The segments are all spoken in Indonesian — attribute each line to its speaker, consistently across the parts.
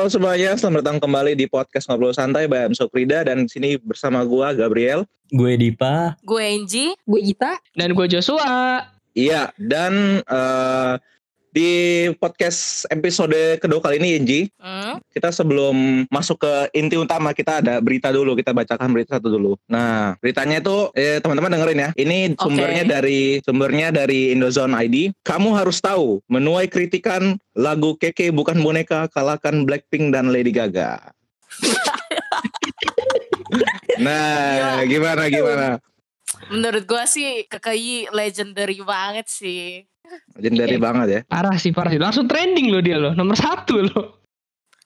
Speaker 1: Halo semuanya, selamat datang kembali di podcast Ngobrol Santai by M. Sokrida dan di sini bersama gua Gabriel.
Speaker 2: Gue Dipa.
Speaker 3: Gue Enji.
Speaker 4: Gue Gita.
Speaker 5: Dan gue Joshua.
Speaker 1: Iya, dan uh, di podcast episode kedua kali ini Enji,
Speaker 3: Hmm?
Speaker 1: kita sebelum masuk ke inti utama kita ada berita dulu, kita bacakan berita satu dulu. Nah, beritanya itu eh, teman-teman dengerin ya. Ini sumbernya
Speaker 3: Oke.
Speaker 1: dari sumbernya dari Indozone ID. Kamu harus tahu, menuai kritikan lagu Keke bukan boneka kalahkan Blackpink dan Lady Gaga. nah, gimana gimana?
Speaker 3: Menurut gue sih KKI legendary banget sih.
Speaker 1: Legendary
Speaker 5: Iya.
Speaker 1: banget ya.
Speaker 5: Parah sih, parah sih. Langsung trending loh dia loh. Nomor satu loh.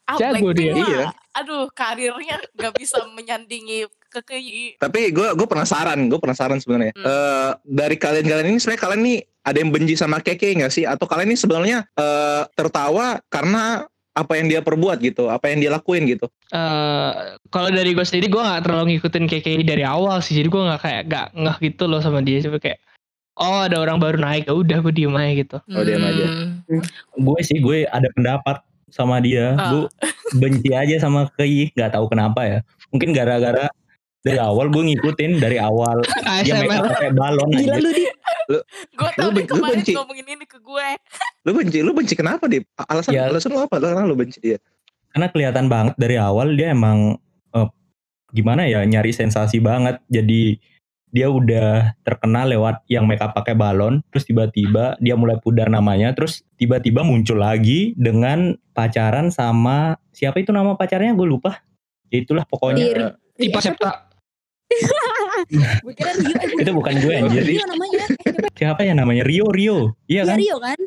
Speaker 3: Ah,
Speaker 5: Jago
Speaker 1: dia. Iya.
Speaker 3: Aduh, karirnya gak bisa menyandingi KKI.
Speaker 1: Tapi gue gue penasaran, gue penasaran sebenarnya.
Speaker 3: Hmm.
Speaker 1: Eh, dari kalian-kalian ini sebenarnya kalian nih ada yang benci sama Keke nggak sih? Atau kalian ini sebenarnya eh, tertawa karena apa yang dia perbuat gitu, apa yang dia lakuin gitu?
Speaker 5: Eh kalau dari gue sendiri gue nggak terlalu ngikutin KKI dari awal sih. Jadi gue nggak kayak nggak ngeh gitu loh sama dia. Cuma kayak oh ada orang baru naik, ya udah gue diem aja gitu.
Speaker 1: Oh, diam aja.
Speaker 3: Hmm.
Speaker 2: Gue sih gue ada pendapat sama dia.
Speaker 3: Ah.
Speaker 2: Gue benci aja sama Kei. Gak tahu kenapa ya. Mungkin gara-gara dari awal gue ngikutin dari awal dia make up pakai balon
Speaker 4: Gila
Speaker 2: aja.
Speaker 4: lu di
Speaker 3: Gue tau
Speaker 1: Lu
Speaker 3: dia
Speaker 1: ben- lu
Speaker 3: kemarin
Speaker 1: benci?
Speaker 3: ngomongin ini ke gue.
Speaker 1: Lu benci, lu benci kenapa deh? Alasan
Speaker 2: Ya.
Speaker 1: alasan lu apa? Karena lu benci dia.
Speaker 2: Karena kelihatan banget dari awal dia emang eh, gimana ya nyari sensasi banget. Jadi dia udah terkenal lewat yang make up pakai balon. Terus tiba-tiba dia mulai pudar namanya. Terus tiba-tiba muncul lagi dengan pacaran sama siapa itu nama pacarnya gue lupa. Ya itulah pokoknya.
Speaker 5: Tipe septa.
Speaker 4: Gue kira Rio. Eh,
Speaker 2: Itu bukan gue anjir.
Speaker 4: Rio namanya. Eh,
Speaker 2: Siapa ya namanya? Rio Rio. Iya
Speaker 4: Iya
Speaker 2: kan?
Speaker 4: Rio kan?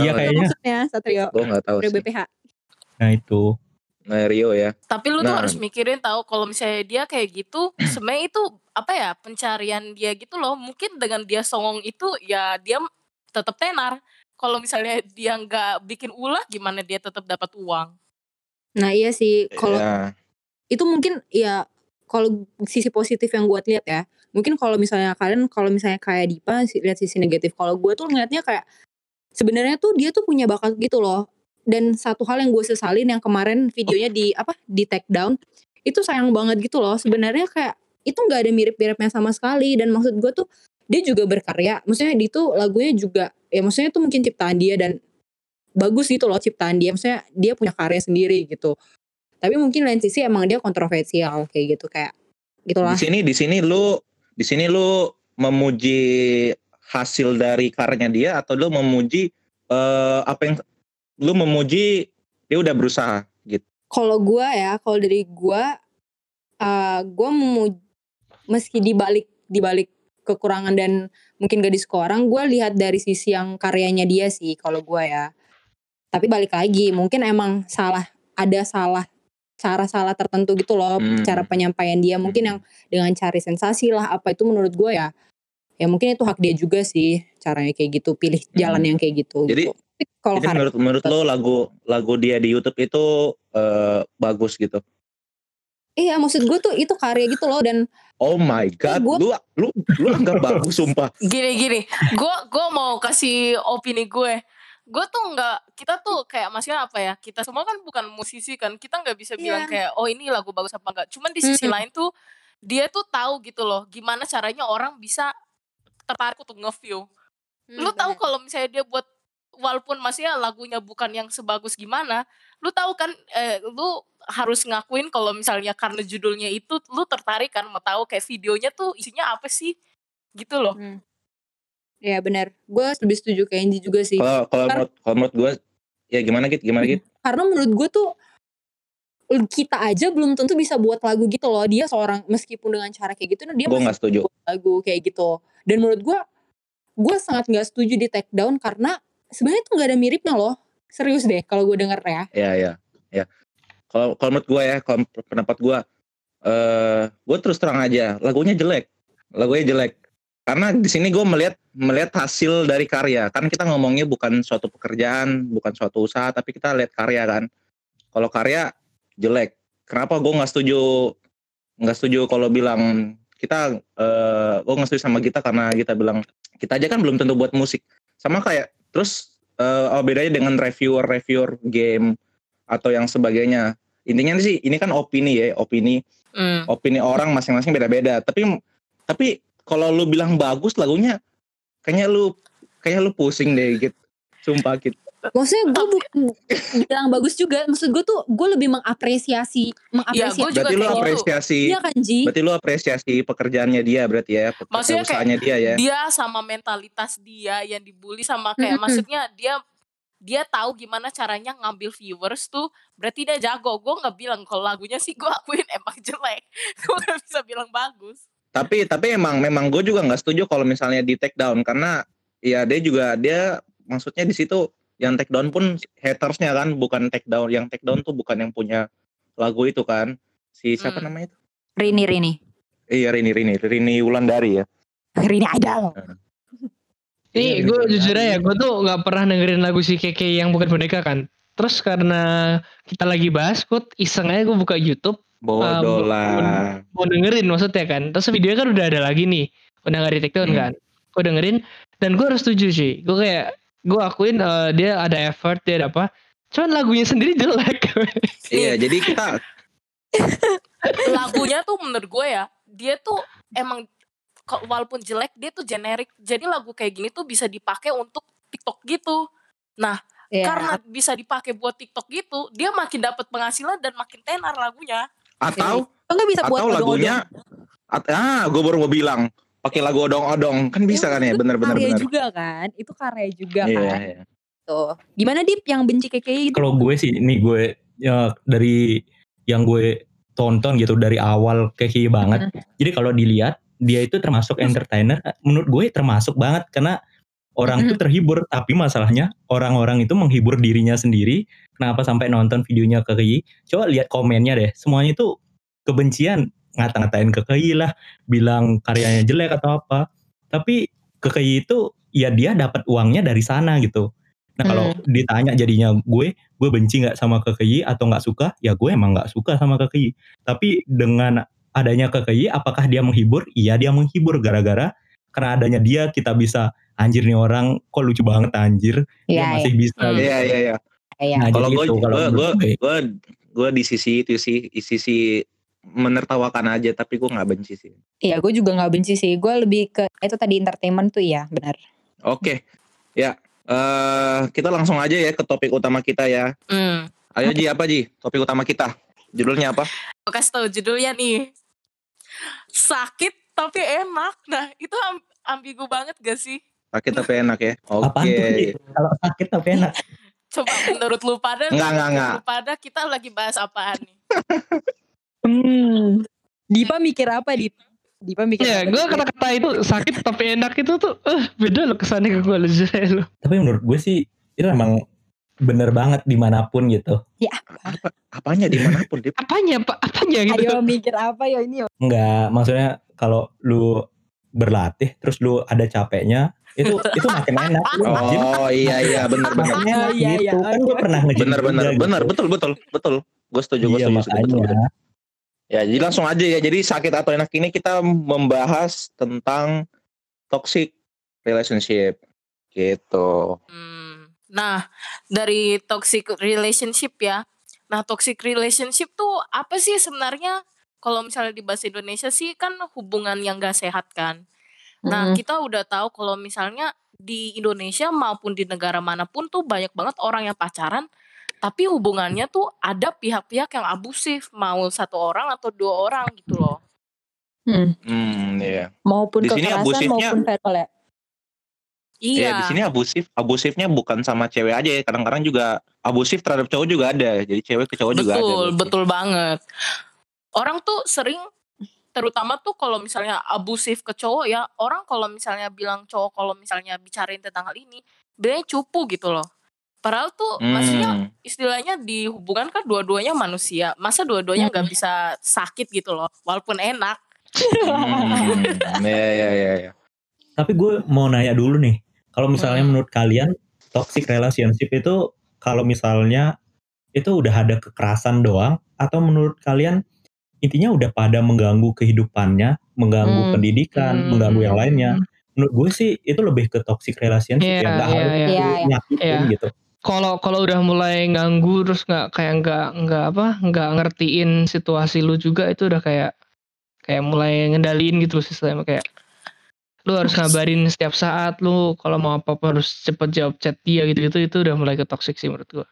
Speaker 2: Iya, kayaknya.
Speaker 4: Maksudnya Satrio.
Speaker 1: Gue nggak tahu.
Speaker 4: Rio
Speaker 1: sih.
Speaker 4: BPH.
Speaker 2: Nah itu.
Speaker 1: Nah, Rio ya.
Speaker 3: Tapi lu tuh
Speaker 1: Nah.
Speaker 3: harus mikirin tahu kalau misalnya dia kayak gitu, sebenarnya itu apa ya pencarian dia gitu loh. Mungkin dengan dia songong itu ya dia tetap tenar. Kalau misalnya dia nggak bikin ulah, gimana dia tetap dapat uang?
Speaker 4: Nah iya sih. Kalau
Speaker 1: Ya.
Speaker 4: itu mungkin ya kalau sisi positif yang gue lihat ya. Mungkin kalau misalnya kalian kalau misalnya kayak Dipa lihat sisi negatif. Kalau gue tuh ngeliatnya kayak sebenarnya tuh dia tuh punya bakat gitu loh. Dan satu hal yang gue sesalin yang kemarin videonya di apa di take down itu sayang banget gitu loh. Sebenarnya kayak itu nggak ada mirip-miripnya sama sekali dan maksud gue tuh dia juga berkarya. Maksudnya di itu lagunya juga ya maksudnya tuh mungkin ciptaan dia dan bagus gitu loh ciptaan dia. Maksudnya dia punya karya sendiri gitu. Tapi mungkin lain sisi emang dia kontroversial kayak gitu kayak gitulah.
Speaker 1: Di sini di sini lu di sini lu memuji hasil dari karyanya dia atau lu memuji eh, apa yang lu memuji dia udah berusaha gitu.
Speaker 4: Kalau gua ya, kalau dari gua eh gua mau meski dibalik dibalik kekurangan dan mungkin gak disuka orang, gua lihat dari sisi yang karyanya dia sih kalau gua ya. Tapi balik lagi, mungkin emang salah ada salah cara salah tertentu gitu loh
Speaker 1: Hmm.
Speaker 4: cara penyampaian dia mungkin yang dengan cari sensasi lah apa itu menurut gua ya ya mungkin itu hak dia juga sih caranya kayak gitu pilih jalan
Speaker 1: Hmm.
Speaker 4: yang kayak gitu
Speaker 1: Jadi-
Speaker 4: gitu. Kalau
Speaker 1: menurut menurut lo lagu lagu dia di YouTube itu eh, bagus gitu.
Speaker 4: iya maksud gue tuh itu karya gitu loh dan
Speaker 1: Oh my god,
Speaker 4: gua-
Speaker 1: lu lu lu anggap bagus sumpah.
Speaker 3: Gini gini, gue gue mau kasih opini gue. Gue tuh nggak, kita tuh kayak maksudnya apa ya? Kita semua kan bukan musisi kan, kita nggak bisa bilang
Speaker 4: Iya.
Speaker 3: kayak oh ini lagu bagus apa enggak. Cuman di sisi
Speaker 4: Mm.
Speaker 3: lain tuh dia tuh tahu gitu loh, gimana caranya orang bisa tertarik untuk nge-view.
Speaker 4: Hmm,
Speaker 3: lu tahu kalau misalnya dia buat walaupun maksudnya lagunya bukan yang sebagus gimana, lu tahu kan eh, lu harus ngakuin kalau misalnya karena judulnya itu lu tertarik kan mau tahu kayak videonya tuh isinya apa sih gitu loh.
Speaker 4: Ya benar, gue lebih setuju kayak Andy juga sih.
Speaker 1: Kalau kalau menurut kalau menurut gue ya gimana gitu gimana gitu.
Speaker 4: Karena menurut gue tuh kita aja belum tentu bisa buat lagu gitu loh. Dia seorang meskipun dengan cara kayak gitu, dia
Speaker 1: Gue
Speaker 4: masih
Speaker 1: nggak setuju.
Speaker 4: buat lagu kayak gitu. Dan menurut gue, gue sangat nggak setuju di take down karena sebenarnya tuh nggak ada miripnya loh. Serius deh kalau gue denger ya.
Speaker 1: Ya ya ya. Kalau kalau menurut gue ya, kalau pendapat gue, eh gue terus terang aja, lagunya jelek, lagunya jelek. Karena di sini gue melihat melihat hasil dari karya. Kan kita ngomongnya bukan suatu pekerjaan, bukan suatu usaha, tapi kita lihat karya kan. Kalau karya jelek. Kenapa gue nggak setuju nggak setuju kalau bilang kita eh gue nggak setuju sama kita karena kita bilang kita aja kan belum tentu buat musik. Sama kayak terus eh, apa bedanya dengan reviewer reviewer game atau yang sebagainya. Intinya sih ini kan opini ya, opini
Speaker 3: Hmm.
Speaker 1: opini orang masing-masing beda-beda. Tapi tapi kalau lu bilang bagus lagunya kayaknya lu kayaknya lu pusing deh gitu. Sumpah gitu.
Speaker 4: Maksudnya gue bukan bilang bagus juga. Maksud gue tuh gue lebih mengapresiasi, mengapresiasi.
Speaker 3: Iya, gua juga
Speaker 1: Berarti lu
Speaker 3: kayak gitu.
Speaker 1: apresiasi
Speaker 4: Iya kan Ji?
Speaker 1: berarti lu apresiasi pekerjaannya dia berarti ya,
Speaker 3: Maksudnya kayak
Speaker 1: dia ya.
Speaker 3: Dia sama mentalitas dia yang dibully sama kayak
Speaker 4: Mm-mm.
Speaker 3: maksudnya dia dia tahu gimana caranya ngambil viewers tuh berarti dia jago gue nggak bilang kalau lagunya sih gue akuin emang jelek gue nggak bisa bilang bagus
Speaker 1: Tapi tapi emang memang gue juga nggak setuju kalau misalnya di take down karena ya dia juga dia maksudnya di situ yang take down pun hatersnya kan bukan take down yang take down tuh bukan yang punya lagu itu kan si siapa
Speaker 3: Hmm.
Speaker 1: namanya itu
Speaker 4: Rini Rini.
Speaker 1: iya Rini Rini Rini Wulandari ya
Speaker 4: Rini Idol.
Speaker 5: Nih
Speaker 2: Iya,
Speaker 5: gue jujur aja, gue tuh nggak pernah dengerin lagu si Keke yang bukan boneka kan. Terus karena kita lagi bahas, gue iseng aja gue buka YouTube
Speaker 1: bodoh
Speaker 5: Ah,
Speaker 1: lah
Speaker 5: mau dengerin maksudnya kan. Terus video kan udah ada lagi nih, udah nggak di take down
Speaker 1: Hmm.
Speaker 5: kan. Gue dengerin dan gue harus setuju sih. Gue kayak gue akuin eh, dia ada effort dia ada apa. Cuman lagunya sendiri jelek.
Speaker 1: iya jadi kita
Speaker 3: lagunya tuh menurut gue ya dia tuh emang walaupun jelek dia tuh generik jadi lagu kayak gini tuh bisa dipakai untuk TikTok gitu
Speaker 4: Iya.
Speaker 3: karena bisa dipakai buat TikTok gitu dia makin dapat penghasilan dan makin tenar lagunya
Speaker 1: atau
Speaker 4: Lo nggak bisa buat
Speaker 1: atau lagunya at- ah gue baru mau bilang pakai lagu odong-odong kan bisa kan ya bener-bener
Speaker 4: karya
Speaker 1: bener
Speaker 4: juga kan. Itu karya juga
Speaker 1: iya
Speaker 4: kan.
Speaker 1: iya
Speaker 4: Tuh. Gimana Dip yang benci KKI gitu?
Speaker 2: Kalau gue sih ini gue ya dari yang gue tonton gitu dari awal keki banget. Jadi kalau dilihat dia itu termasuk entertainer. Menurut gue termasuk banget karena orang tuh terhibur. Tapi masalahnya orang-orang itu menghibur dirinya sendiri. Kenapa sampai nonton videonya KKI? Coba lihat komennya deh. Semuanya itu kebencian ngata-ngatain KKI lah, bilang karyanya jelek atau apa. Tapi KKI itu ya dia dapat uangnya dari sana gitu. Nah kalau ditanya jadinya gue, gue benci nggak sama KKI atau nggak suka, ya gue emang nggak suka sama KKI. Tapi dengan adanya KKI, apakah dia menghibur? Iya dia menghibur gara-gara karena adanya dia kita bisa anjir nih orang kok lucu banget anjir, dia
Speaker 4: Iya,
Speaker 2: masih bisa.
Speaker 3: Hmm.
Speaker 2: gitu.
Speaker 1: iya iya iya
Speaker 4: iya.
Speaker 2: Nah,
Speaker 1: kalau gue gue. gue
Speaker 2: gue
Speaker 1: di sisi itu sih di sisi menertawakan aja tapi gue nggak benci sih.
Speaker 4: Iya, gue juga nggak benci sih. Gue lebih ke itu tadi entertainment tuh ya, benar.
Speaker 1: oke ya eh kita langsung aja ya ke topik utama kita ya.
Speaker 3: Hmm.
Speaker 1: ayo Ji apa Ji? Topik utama kita. Judulnya apa?
Speaker 3: Gue kasih tau judulnya nih. Sakit tapi enak. Nah itu am- ambigu banget gak sih?
Speaker 1: Sakit tapi enak ya? Oke.
Speaker 2: Ki? kalau sakit tapi enak.
Speaker 3: coba menurut lu pada.
Speaker 1: Enggak, enggak,
Speaker 3: menurut
Speaker 1: enggak.
Speaker 3: lu pada kita lagi bahas apaan nih
Speaker 4: Hmm. Dipa mikir apa Dip? Dipa mikir
Speaker 5: ya
Speaker 4: apa?
Speaker 5: gue kata-kata itu sakit tapi enak itu tuh eh beda loh kesannya ke gue lo.
Speaker 2: Tapi menurut gue sih itu emang bener banget di mana pun gitu.
Speaker 4: Ya,
Speaker 1: apa apanya di mana pun Dip?
Speaker 5: Apanya pak? Apanya gitu?
Speaker 4: ayo mikir apa ya ini?
Speaker 2: Enggak, maksudnya kalau lu berlatih terus lu ada capeknya itu itu makin enak.
Speaker 1: Oh iya iya benar benar
Speaker 2: makin enak
Speaker 4: Oh, iya,
Speaker 2: gitu.
Speaker 4: iya.
Speaker 2: Kan gue pernah nge-gym
Speaker 1: benar benar benar
Speaker 2: gitu.
Speaker 1: betul betul betul gue setuju gue
Speaker 2: Iya
Speaker 1: setuju, betul. Ya, jadi langsung aja ya. Jadi sakit atau enak ini kita membahas tentang toxic relationship. Gitu.
Speaker 3: Hmm. Nah, dari toxic relationship ya. Nah, toxic relationship tuh apa sih sebenarnya? Kalau misalnya di bahasa Indonesia sih kan hubungan yang gak sehat kan. Nah,
Speaker 4: Mm-mm.
Speaker 3: kita udah tahu kalau misalnya di Indonesia maupun di negara mana pun tuh banyak banget orang yang pacaran, tapi hubungannya tuh ada pihak-pihak yang abusif, mau satu orang atau dua orang gitu loh.
Speaker 4: Hmm.
Speaker 1: Hmm, iya.
Speaker 4: Maupun
Speaker 1: Di sini abusifnya-
Speaker 4: maupun verbal ya.
Speaker 3: Iya.
Speaker 1: Ya, di sini abusif, abusifnya bukan sama cewek aja ya. Kadang-kadang juga abusif terhadap cowok juga ada. Jadi cewek ke cowok juga ada.
Speaker 3: betul, betul banget. Orang tuh sering terutama tuh kalau misalnya abusif ke cowok ya, orang kalau misalnya bilang cowok kalau misalnya bicarain tentang hal ini, bilangnya cupu gitu loh. Padahal tuh maksudnya
Speaker 1: Hmm.
Speaker 3: istilahnya di hubungan kan dua-duanya manusia. Masa dua-duanya nggak bisa sakit gitu loh, walaupun enak.
Speaker 1: Hmm. Ya, ya, ya, ya.
Speaker 2: Tapi gue mau nanya dulu nih, kalau misalnya
Speaker 3: Hmm.
Speaker 2: menurut kalian toxic relationship itu kalau misalnya itu udah ada kekerasan doang atau menurut kalian intinya udah pada mengganggu kehidupannya, mengganggu
Speaker 4: Hmm.
Speaker 2: pendidikan,
Speaker 3: Hmm.
Speaker 2: mengganggu yang lainnya. Menurut gue sih itu lebih ke toxic relationship
Speaker 5: Iya,
Speaker 2: ya, nggak
Speaker 5: iya,
Speaker 2: harus
Speaker 5: iya.
Speaker 4: Iya, iya.
Speaker 2: nyakitin
Speaker 5: Iya.
Speaker 2: gitu.
Speaker 5: Kalau kalau udah mulai ganggu terus nggak kayak nggak nggak apa nggak ngertiin situasi lu juga itu udah kayak kayak mulai ngendaliin gitu loh sistemnya kayak lu harus ngabarin setiap saat lu kalau mau apa apa harus cepet jawab chat dia gitu gitu itu udah mulai ke toxic sih menurut gua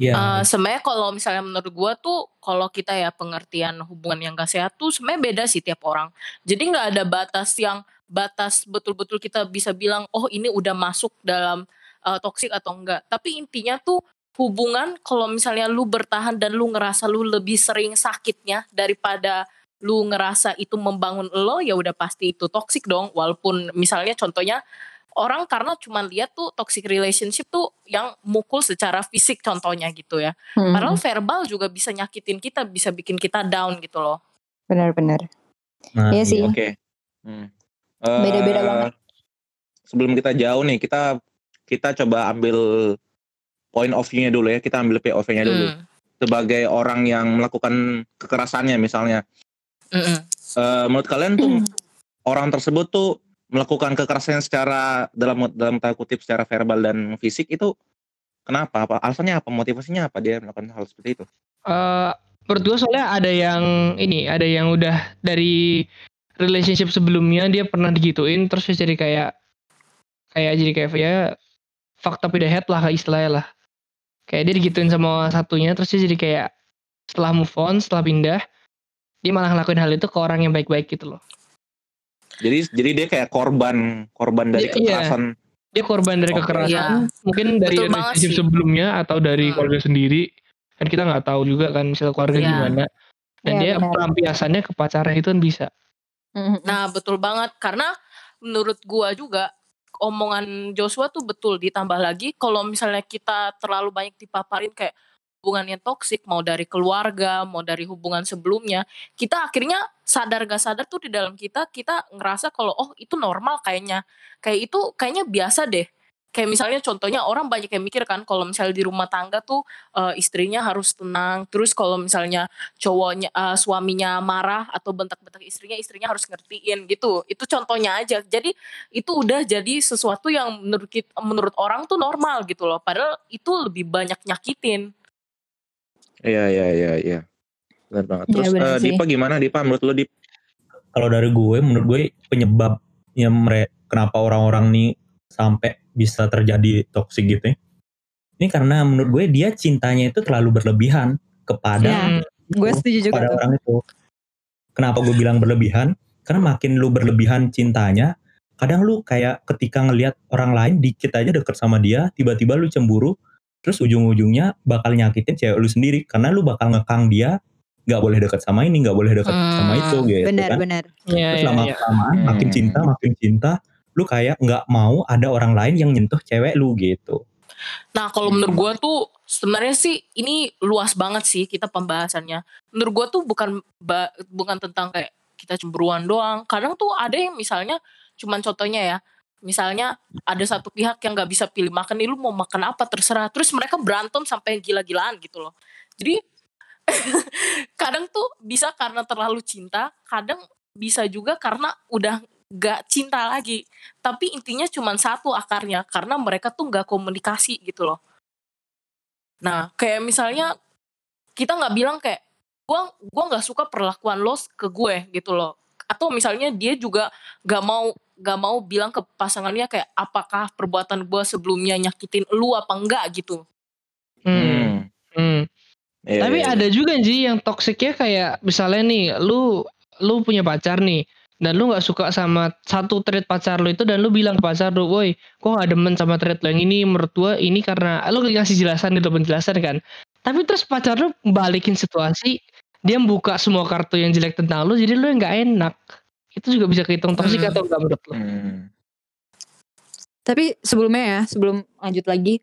Speaker 2: Iya.
Speaker 3: Eh, sebenarnya kalau misalnya menurut gua tuh kalau kita ya pengertian hubungan yang gak sehat tuh sebenarnya beda sih tiap orang. Jadi nggak ada batas yang batas betul-betul kita bisa bilang oh ini udah masuk dalam eh, toxic atau enggak. Tapi intinya tuh hubungan kalau misalnya lu bertahan dan lu ngerasa lu lebih sering sakitnya daripada lu ngerasa itu membangun lo ya udah pasti itu toxic dong walaupun misalnya contohnya orang karena cuma lihat tuh toxic relationship tuh yang mukul secara fisik contohnya gitu ya
Speaker 4: Hmm,
Speaker 3: Padahal verbal juga bisa nyakitin kita, bisa bikin kita down gitu loh.
Speaker 4: benar-benar.
Speaker 2: Nah,
Speaker 4: Iya sih.
Speaker 1: Oke. Hmm.
Speaker 4: Beda-beda
Speaker 1: Eh,
Speaker 4: banget.
Speaker 1: Sebelum kita jauh nih, kita kita coba ambil point of view-nya dulu ya. Kita ambil POV-nya dulu.
Speaker 3: Hmm,
Speaker 1: Sebagai orang yang melakukan kekerasannya misalnya.
Speaker 3: mm-mm.
Speaker 1: Eh, menurut kalian tuh orang tersebut tuh melakukan kekerasan secara dalam dalam tanda kutip secara verbal dan fisik itu kenapa? Apa alasannya apa? Motivasinya apa dia melakukan hal seperti itu?
Speaker 5: eh menurut gue soalnya ada yang ini ada yang udah dari relationship sebelumnya dia pernah digituin terus dia jadi kayak kayak jadi kayak ya fucked up in the head lah istilahnya lah kayak dia digituin sama satunya terus dia jadi kayak setelah move on setelah pindah dia malah ngelakuin hal itu ke orang yang baik-baik gitu loh
Speaker 1: Jadi jadi dia kayak korban korban dari
Speaker 5: Iya, iya.
Speaker 1: kekerasan.
Speaker 5: dia korban dari
Speaker 1: Oke.
Speaker 5: kekerasan mungkin dari
Speaker 3: Betul
Speaker 5: relationship sebelumnya atau dari
Speaker 3: Hmm.
Speaker 5: keluarga sendiri kan kita nggak tahu juga kan misalnya keluarga
Speaker 3: Iya.
Speaker 5: gimana dan
Speaker 4: Iya,
Speaker 5: dia
Speaker 4: benar.
Speaker 5: pelampiasannya ke pacarnya itu kan bisa
Speaker 4: Hmm,
Speaker 3: Nah betul banget karena menurut gua juga omongan Joshua tuh betul ditambah lagi kalau misalnya kita terlalu banyak dipaparin kayak hubungan yang toksik mau dari keluarga mau dari hubungan sebelumnya kita akhirnya sadar gak sadar tuh di dalam kita kita ngerasa kalau oh itu normal kayaknya. Kayak itu kayaknya biasa deh kayak misalnya contohnya orang banyak yang mikir kan kalau misalnya di rumah tangga tuh eh, istrinya harus tenang terus kalau misalnya cowoknya eh, suaminya marah atau bentak-bentak istrinya istrinya harus ngertiin gitu itu contohnya aja jadi itu udah jadi sesuatu yang menurut kita, menurut orang tuh normal gitu loh padahal itu lebih banyak nyakitin
Speaker 1: Iya iya iya iya. Benar banget.
Speaker 4: Iya,
Speaker 1: Terus eh,
Speaker 4: sih.
Speaker 1: Dipa gimana Dipa menurut lu Dip?
Speaker 2: kalau dari gue menurut gue penyebabnya mere kenapa orang-orang nih sampai bisa terjadi toksik gitu ya. Ini karena menurut gue dia cintanya itu terlalu berlebihan kepada
Speaker 4: Ya, Gue setuju juga
Speaker 2: pada
Speaker 4: tuh.
Speaker 2: orang itu. Kenapa gue bilang berlebihan? Karena makin lu berlebihan cintanya, kadang lu kayak ketika ngelihat orang lain dikit aja deket sama dia, tiba-tiba lu cemburu, terus ujung-ujungnya bakal nyakitin cewek lu sendiri karena lu bakal ngekang dia nggak boleh deket sama ini, nggak boleh deket sama
Speaker 3: Hmm,
Speaker 2: itu gitu kan.
Speaker 4: Benar-benar.
Speaker 5: Iya,
Speaker 2: Terus
Speaker 5: iya,
Speaker 2: lama
Speaker 5: iya.
Speaker 2: kelamaan makin
Speaker 1: Hmm.
Speaker 2: cinta, makin cinta, lu kayak nggak mau ada orang lain yang nyentuh cewek lu gitu.
Speaker 3: Nah, kalau menurut gua tuh sebenarnya sih ini luas banget sih kita pembahasannya. Menurut gua tuh bukan bukan tentang kayak kita cemburuan doang. Kadang tuh ada yang misalnya cuman contohnya ya. Misalnya ada satu pihak yang nggak bisa pilih makan nih lu mau makan apa terserah. Terus mereka berantem sampai gila-gilaan gitu loh. Jadi kadang tuh bisa karena terlalu cinta, kadang bisa juga karena udah gak cinta lagi. Tapi intinya cuma satu akarnya karena mereka tuh nggak komunikasi gitu loh. Nah kayak misalnya kita nggak bilang kayak gua gua nggak suka perlakuan lo ke gue gitu loh. Atau misalnya dia juga nggak mau nggak mau bilang ke pasangannya kayak apakah perbuatan gua sebelumnya nyakitin lu apa enggak gitu.
Speaker 5: Hmm. Hmm.
Speaker 1: Iya,
Speaker 5: Tapi
Speaker 1: iya,
Speaker 5: ada juga sih yang toksiknya kayak misalnya nih, lu lu punya pacar nih dan lu nggak suka sama satu trait pacar lu itu dan lu bilang ke pacar lu, woi, kok gak demen sama trait lo yang ini menurut gua ini karena lu ngasih jelasan gitu penjelasan kan. Tapi terus pacar lu balikin situasi, dia buka semua kartu yang jelek tentang lu, jadi lu yang nggak enak. Itu juga bisa kehitung toksik
Speaker 3: Hmm.
Speaker 5: atau enggak menurut lu?
Speaker 1: Hmm.
Speaker 4: Tapi sebelumnya ya, sebelum lanjut lagi,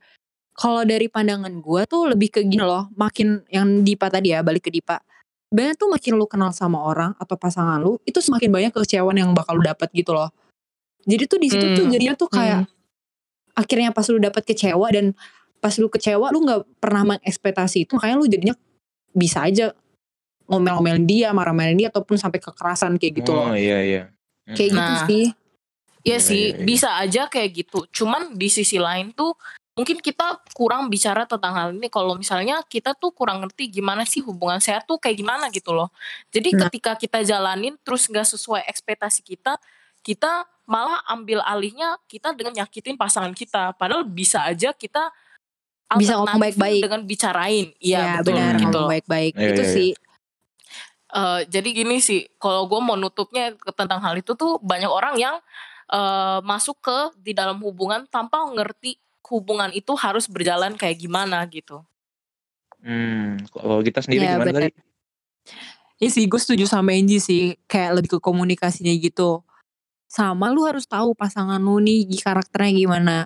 Speaker 4: kalau dari pandangan gue tuh lebih ke gini loh, makin yang Dipa tadi ya, balik ke Dipa. Sebenarnya tuh makin lu kenal sama orang atau pasangan lu, itu semakin banyak kekecewaan yang bakal lu dapat gitu loh. Jadi tuh di situ tuh
Speaker 5: Hmm.
Speaker 4: jadinya tuh kayak akhirnya pas lu dapat kecewa dan pas lu kecewa lu nggak pernah mengekspektasi itu, makanya lu jadinya bisa aja ngomel-ngomelin dia, marah-marahin dia ataupun sampai kekerasan kayak gitu loh.
Speaker 1: Oh iya iya. Hmm.
Speaker 4: Kayak gitu
Speaker 3: Nah.
Speaker 4: sih.
Speaker 3: Iya
Speaker 1: Iya,
Speaker 3: sih,
Speaker 1: iya, iya.
Speaker 3: bisa aja kayak gitu. Cuman di sisi lain tuh mungkin kita kurang bicara tentang hal ini kalau misalnya kita tuh kurang ngerti gimana sih hubungan sehat tuh kayak gimana gitu loh. Jadi
Speaker 4: Nah.
Speaker 3: ketika kita jalanin terus nggak sesuai ekspektasi kita, kita malah ambil alihnya kita dengan nyakitin pasangan kita. Padahal bisa aja kita
Speaker 4: Bisa ngomong baik-baik.
Speaker 3: dengan bicarain. Iya
Speaker 4: ya
Speaker 3: betul
Speaker 4: benar
Speaker 3: gitu.
Speaker 4: ngomong baik-baik
Speaker 1: Iya,
Speaker 4: itu
Speaker 1: iya, iya.
Speaker 4: sih
Speaker 3: Eh, jadi gini sih, kalau gue mau nutupnya ke- tentang hal itu tuh banyak orang yang eh, masuk ke di dalam hubungan tanpa ngerti hubungan itu harus berjalan kayak gimana gitu.
Speaker 1: Hmm, kalau kita sendiri
Speaker 4: Iya,
Speaker 1: gimana
Speaker 4: benar.
Speaker 1: tadi?
Speaker 6: Iya sih gue setuju sama Angie sih kayak lebih ke komunikasinya gitu sama lu harus tahu pasangan lu nih karakternya gimana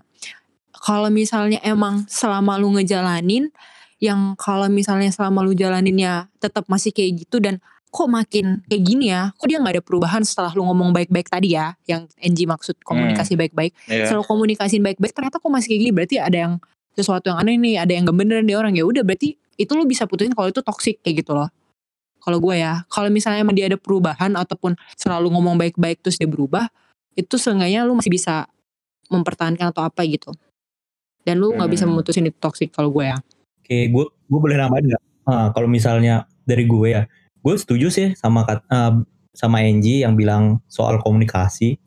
Speaker 6: kalau misalnya emang selama lu ngejalanin yang kalau misalnya selama lu jalaninnya tetap masih kayak gitu dan kok makin kayak gini ya? Kok dia nggak ada perubahan setelah lu ngomong baik-baik tadi ya? Yang Angie maksud komunikasi baik-baik.
Speaker 1: Iya.
Speaker 6: selalu komunikasiin baik-baik ternyata kok masih kayak gini? Berarti ada yang sesuatu yang aneh nih ada yang gak bener di orang. Ya udah berarti itu lu bisa putusin kalau itu toxic kayak gitu loh. Kalau gue ya kalau misalnya emang dia ada perubahan ataupun selalu ngomong baik-baik terus dia berubah itu seenggaknya lu masih bisa mempertahankan atau apa gitu. Dan lu nggak bisa
Speaker 1: Hmm.
Speaker 6: memutusin itu toxic kalau gue ya.
Speaker 2: Oke, gue gue boleh nambahin nggak? Ah, kalau misalnya dari gue ya, gue setuju sih sama ah, sama Angie yang bilang soal komunikasi.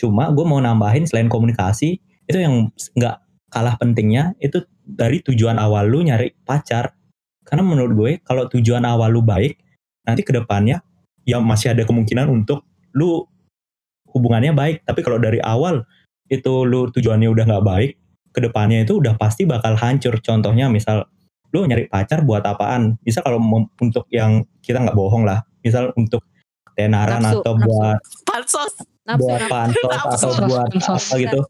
Speaker 2: Cuma gue mau nambahin selain komunikasi itu yang nggak kalah pentingnya itu dari tujuan awal lu nyari pacar. Karena menurut gue kalau tujuan awal lu baik, nanti ke depannya ya masih ada kemungkinan untuk lu hubungannya baik. Tapi kalau dari awal itu lu tujuannya udah nggak baik, ke depannya itu udah pasti bakal hancur. Contohnya misal lu nyari pacar buat apaan? Bisa kalau mem- untuk yang kita nggak bohong lah, misal untuk tenaran
Speaker 4: Nafsu,
Speaker 2: atau
Speaker 4: nafsu.
Speaker 2: buat
Speaker 3: Pansos.
Speaker 4: nafsu
Speaker 2: buat pansos
Speaker 3: Nafsu.
Speaker 2: atau buat
Speaker 5: Pansos.
Speaker 2: apa gitu.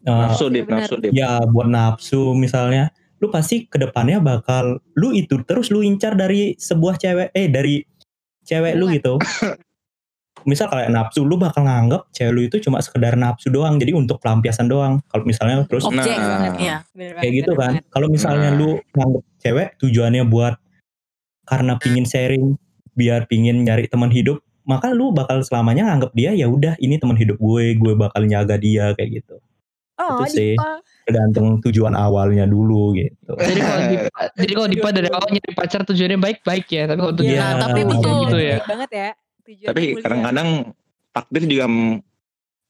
Speaker 2: Eh,
Speaker 1: Nafsu dip, nafsu dip.
Speaker 2: ya buat nafsu misalnya, lu pasti ke depannya bakal lu itu terus lu incar dari sebuah cewek eh dari cewek lu gitu. misal kayak nafsu lu bakal nganggap cewek lu itu cuma sekedar nafsu doang jadi untuk pelampiasan doang kalau misalnya terus
Speaker 4: objek
Speaker 1: Nah.
Speaker 4: banget
Speaker 3: Iya.
Speaker 4: Bener
Speaker 2: kayak gitu
Speaker 4: bener
Speaker 2: kan kalau misalnya
Speaker 1: Nah.
Speaker 2: lu nganggap cewek tujuannya buat karena pingin sharing biar pingin nyari teman hidup maka lu bakal selamanya nganggap dia ya udah ini teman hidup gue gue bakal nyaga dia kayak gitu
Speaker 4: oh
Speaker 2: itu sih.
Speaker 4: Dipa.
Speaker 2: tergantung tujuan awalnya dulu gitu
Speaker 5: Jadi kalau Dipa, jadi kalau Dipa dari awal nyari pacar tujuannya baik-baik ya, tapi kalau tujuannya
Speaker 2: Iya.
Speaker 3: Nah, tapi
Speaker 2: Iya,
Speaker 3: betul.
Speaker 5: gitu ya.
Speaker 4: Baik banget ya Tujuannya
Speaker 1: Tapi kadang-kadang takdir juga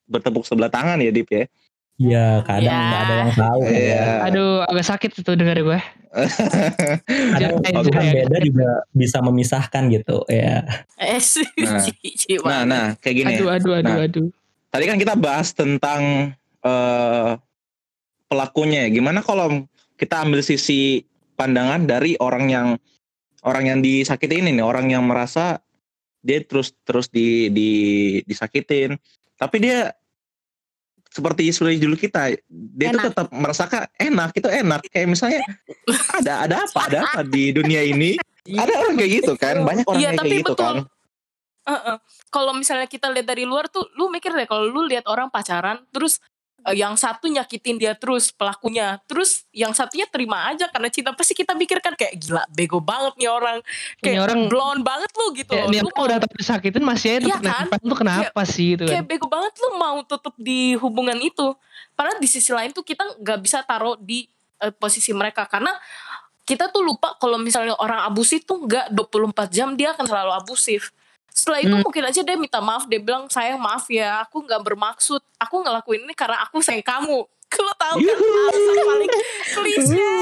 Speaker 1: bertepuk sebelah tangan ya Dip ya.
Speaker 2: Iya kadang
Speaker 3: Ya.
Speaker 2: nggak ada yang tahu kan
Speaker 1: Iya.
Speaker 2: ya.
Speaker 5: Aduh, agak sakit itu dengar gue.
Speaker 2: kadang
Speaker 5: jangan-
Speaker 2: beda juga bisa memisahkan gitu ya
Speaker 3: Eh.
Speaker 1: Nah. Nah, nah kayak gini.
Speaker 5: Aduh, aduh, aduh,
Speaker 1: Nah.
Speaker 5: aduh.
Speaker 1: Tadi kan kita bahas tentang eh, pelakunya. ya. Gimana kalau kita ambil sisi pandangan dari orang yang orang yang disakiti ini nih, orang yang merasa dia terus terus di, di disakitin, tapi dia seperti seperti dulu kita, dia itu
Speaker 4: Enak.
Speaker 1: tetap merasakan enak, itu enak. Kayak misalnya ada ada apa, ada apa di dunia ini? Ada orang kayak gitu kan, banyak orang
Speaker 3: Iya,
Speaker 1: yang
Speaker 3: tapi
Speaker 1: kayak gitu
Speaker 3: betul.
Speaker 1: kan.
Speaker 3: Heeh. Kalau misalnya kita lihat dari luar tuh, lu mikir deh kalau lu lihat orang pacaran, terus eh, yang satu nyakitin dia terus pelakunya, terus yang satunya terima aja karena cinta pasti kita pikirkan kayak gila bego banget nih orang,
Speaker 5: Ini
Speaker 3: kayak
Speaker 5: orang-
Speaker 3: blonde banget lu gitu
Speaker 5: Ya, ini
Speaker 3: Lu mau
Speaker 5: udah tapi disakitin masih aja
Speaker 3: Iya
Speaker 5: tetap
Speaker 3: kan?
Speaker 5: lu kenapa sih gitu kan?
Speaker 3: kayak bego banget lu mau tetap di hubungan itu. Padahal di sisi lain tuh kita nggak bisa taruh di eh, posisi mereka karena kita tuh lupa kalau misalnya orang abusif tuh nggak 24 jam dia akan selalu abusif. Setelah itu
Speaker 4: Hmm.
Speaker 3: mungkin aja dia minta maaf, dia bilang sayang maaf ya, aku nggak bermaksud, aku ngelakuin ini karena aku sayang kamu. Lo tahu kan
Speaker 2: Yuhu.
Speaker 3: alasan paling klise,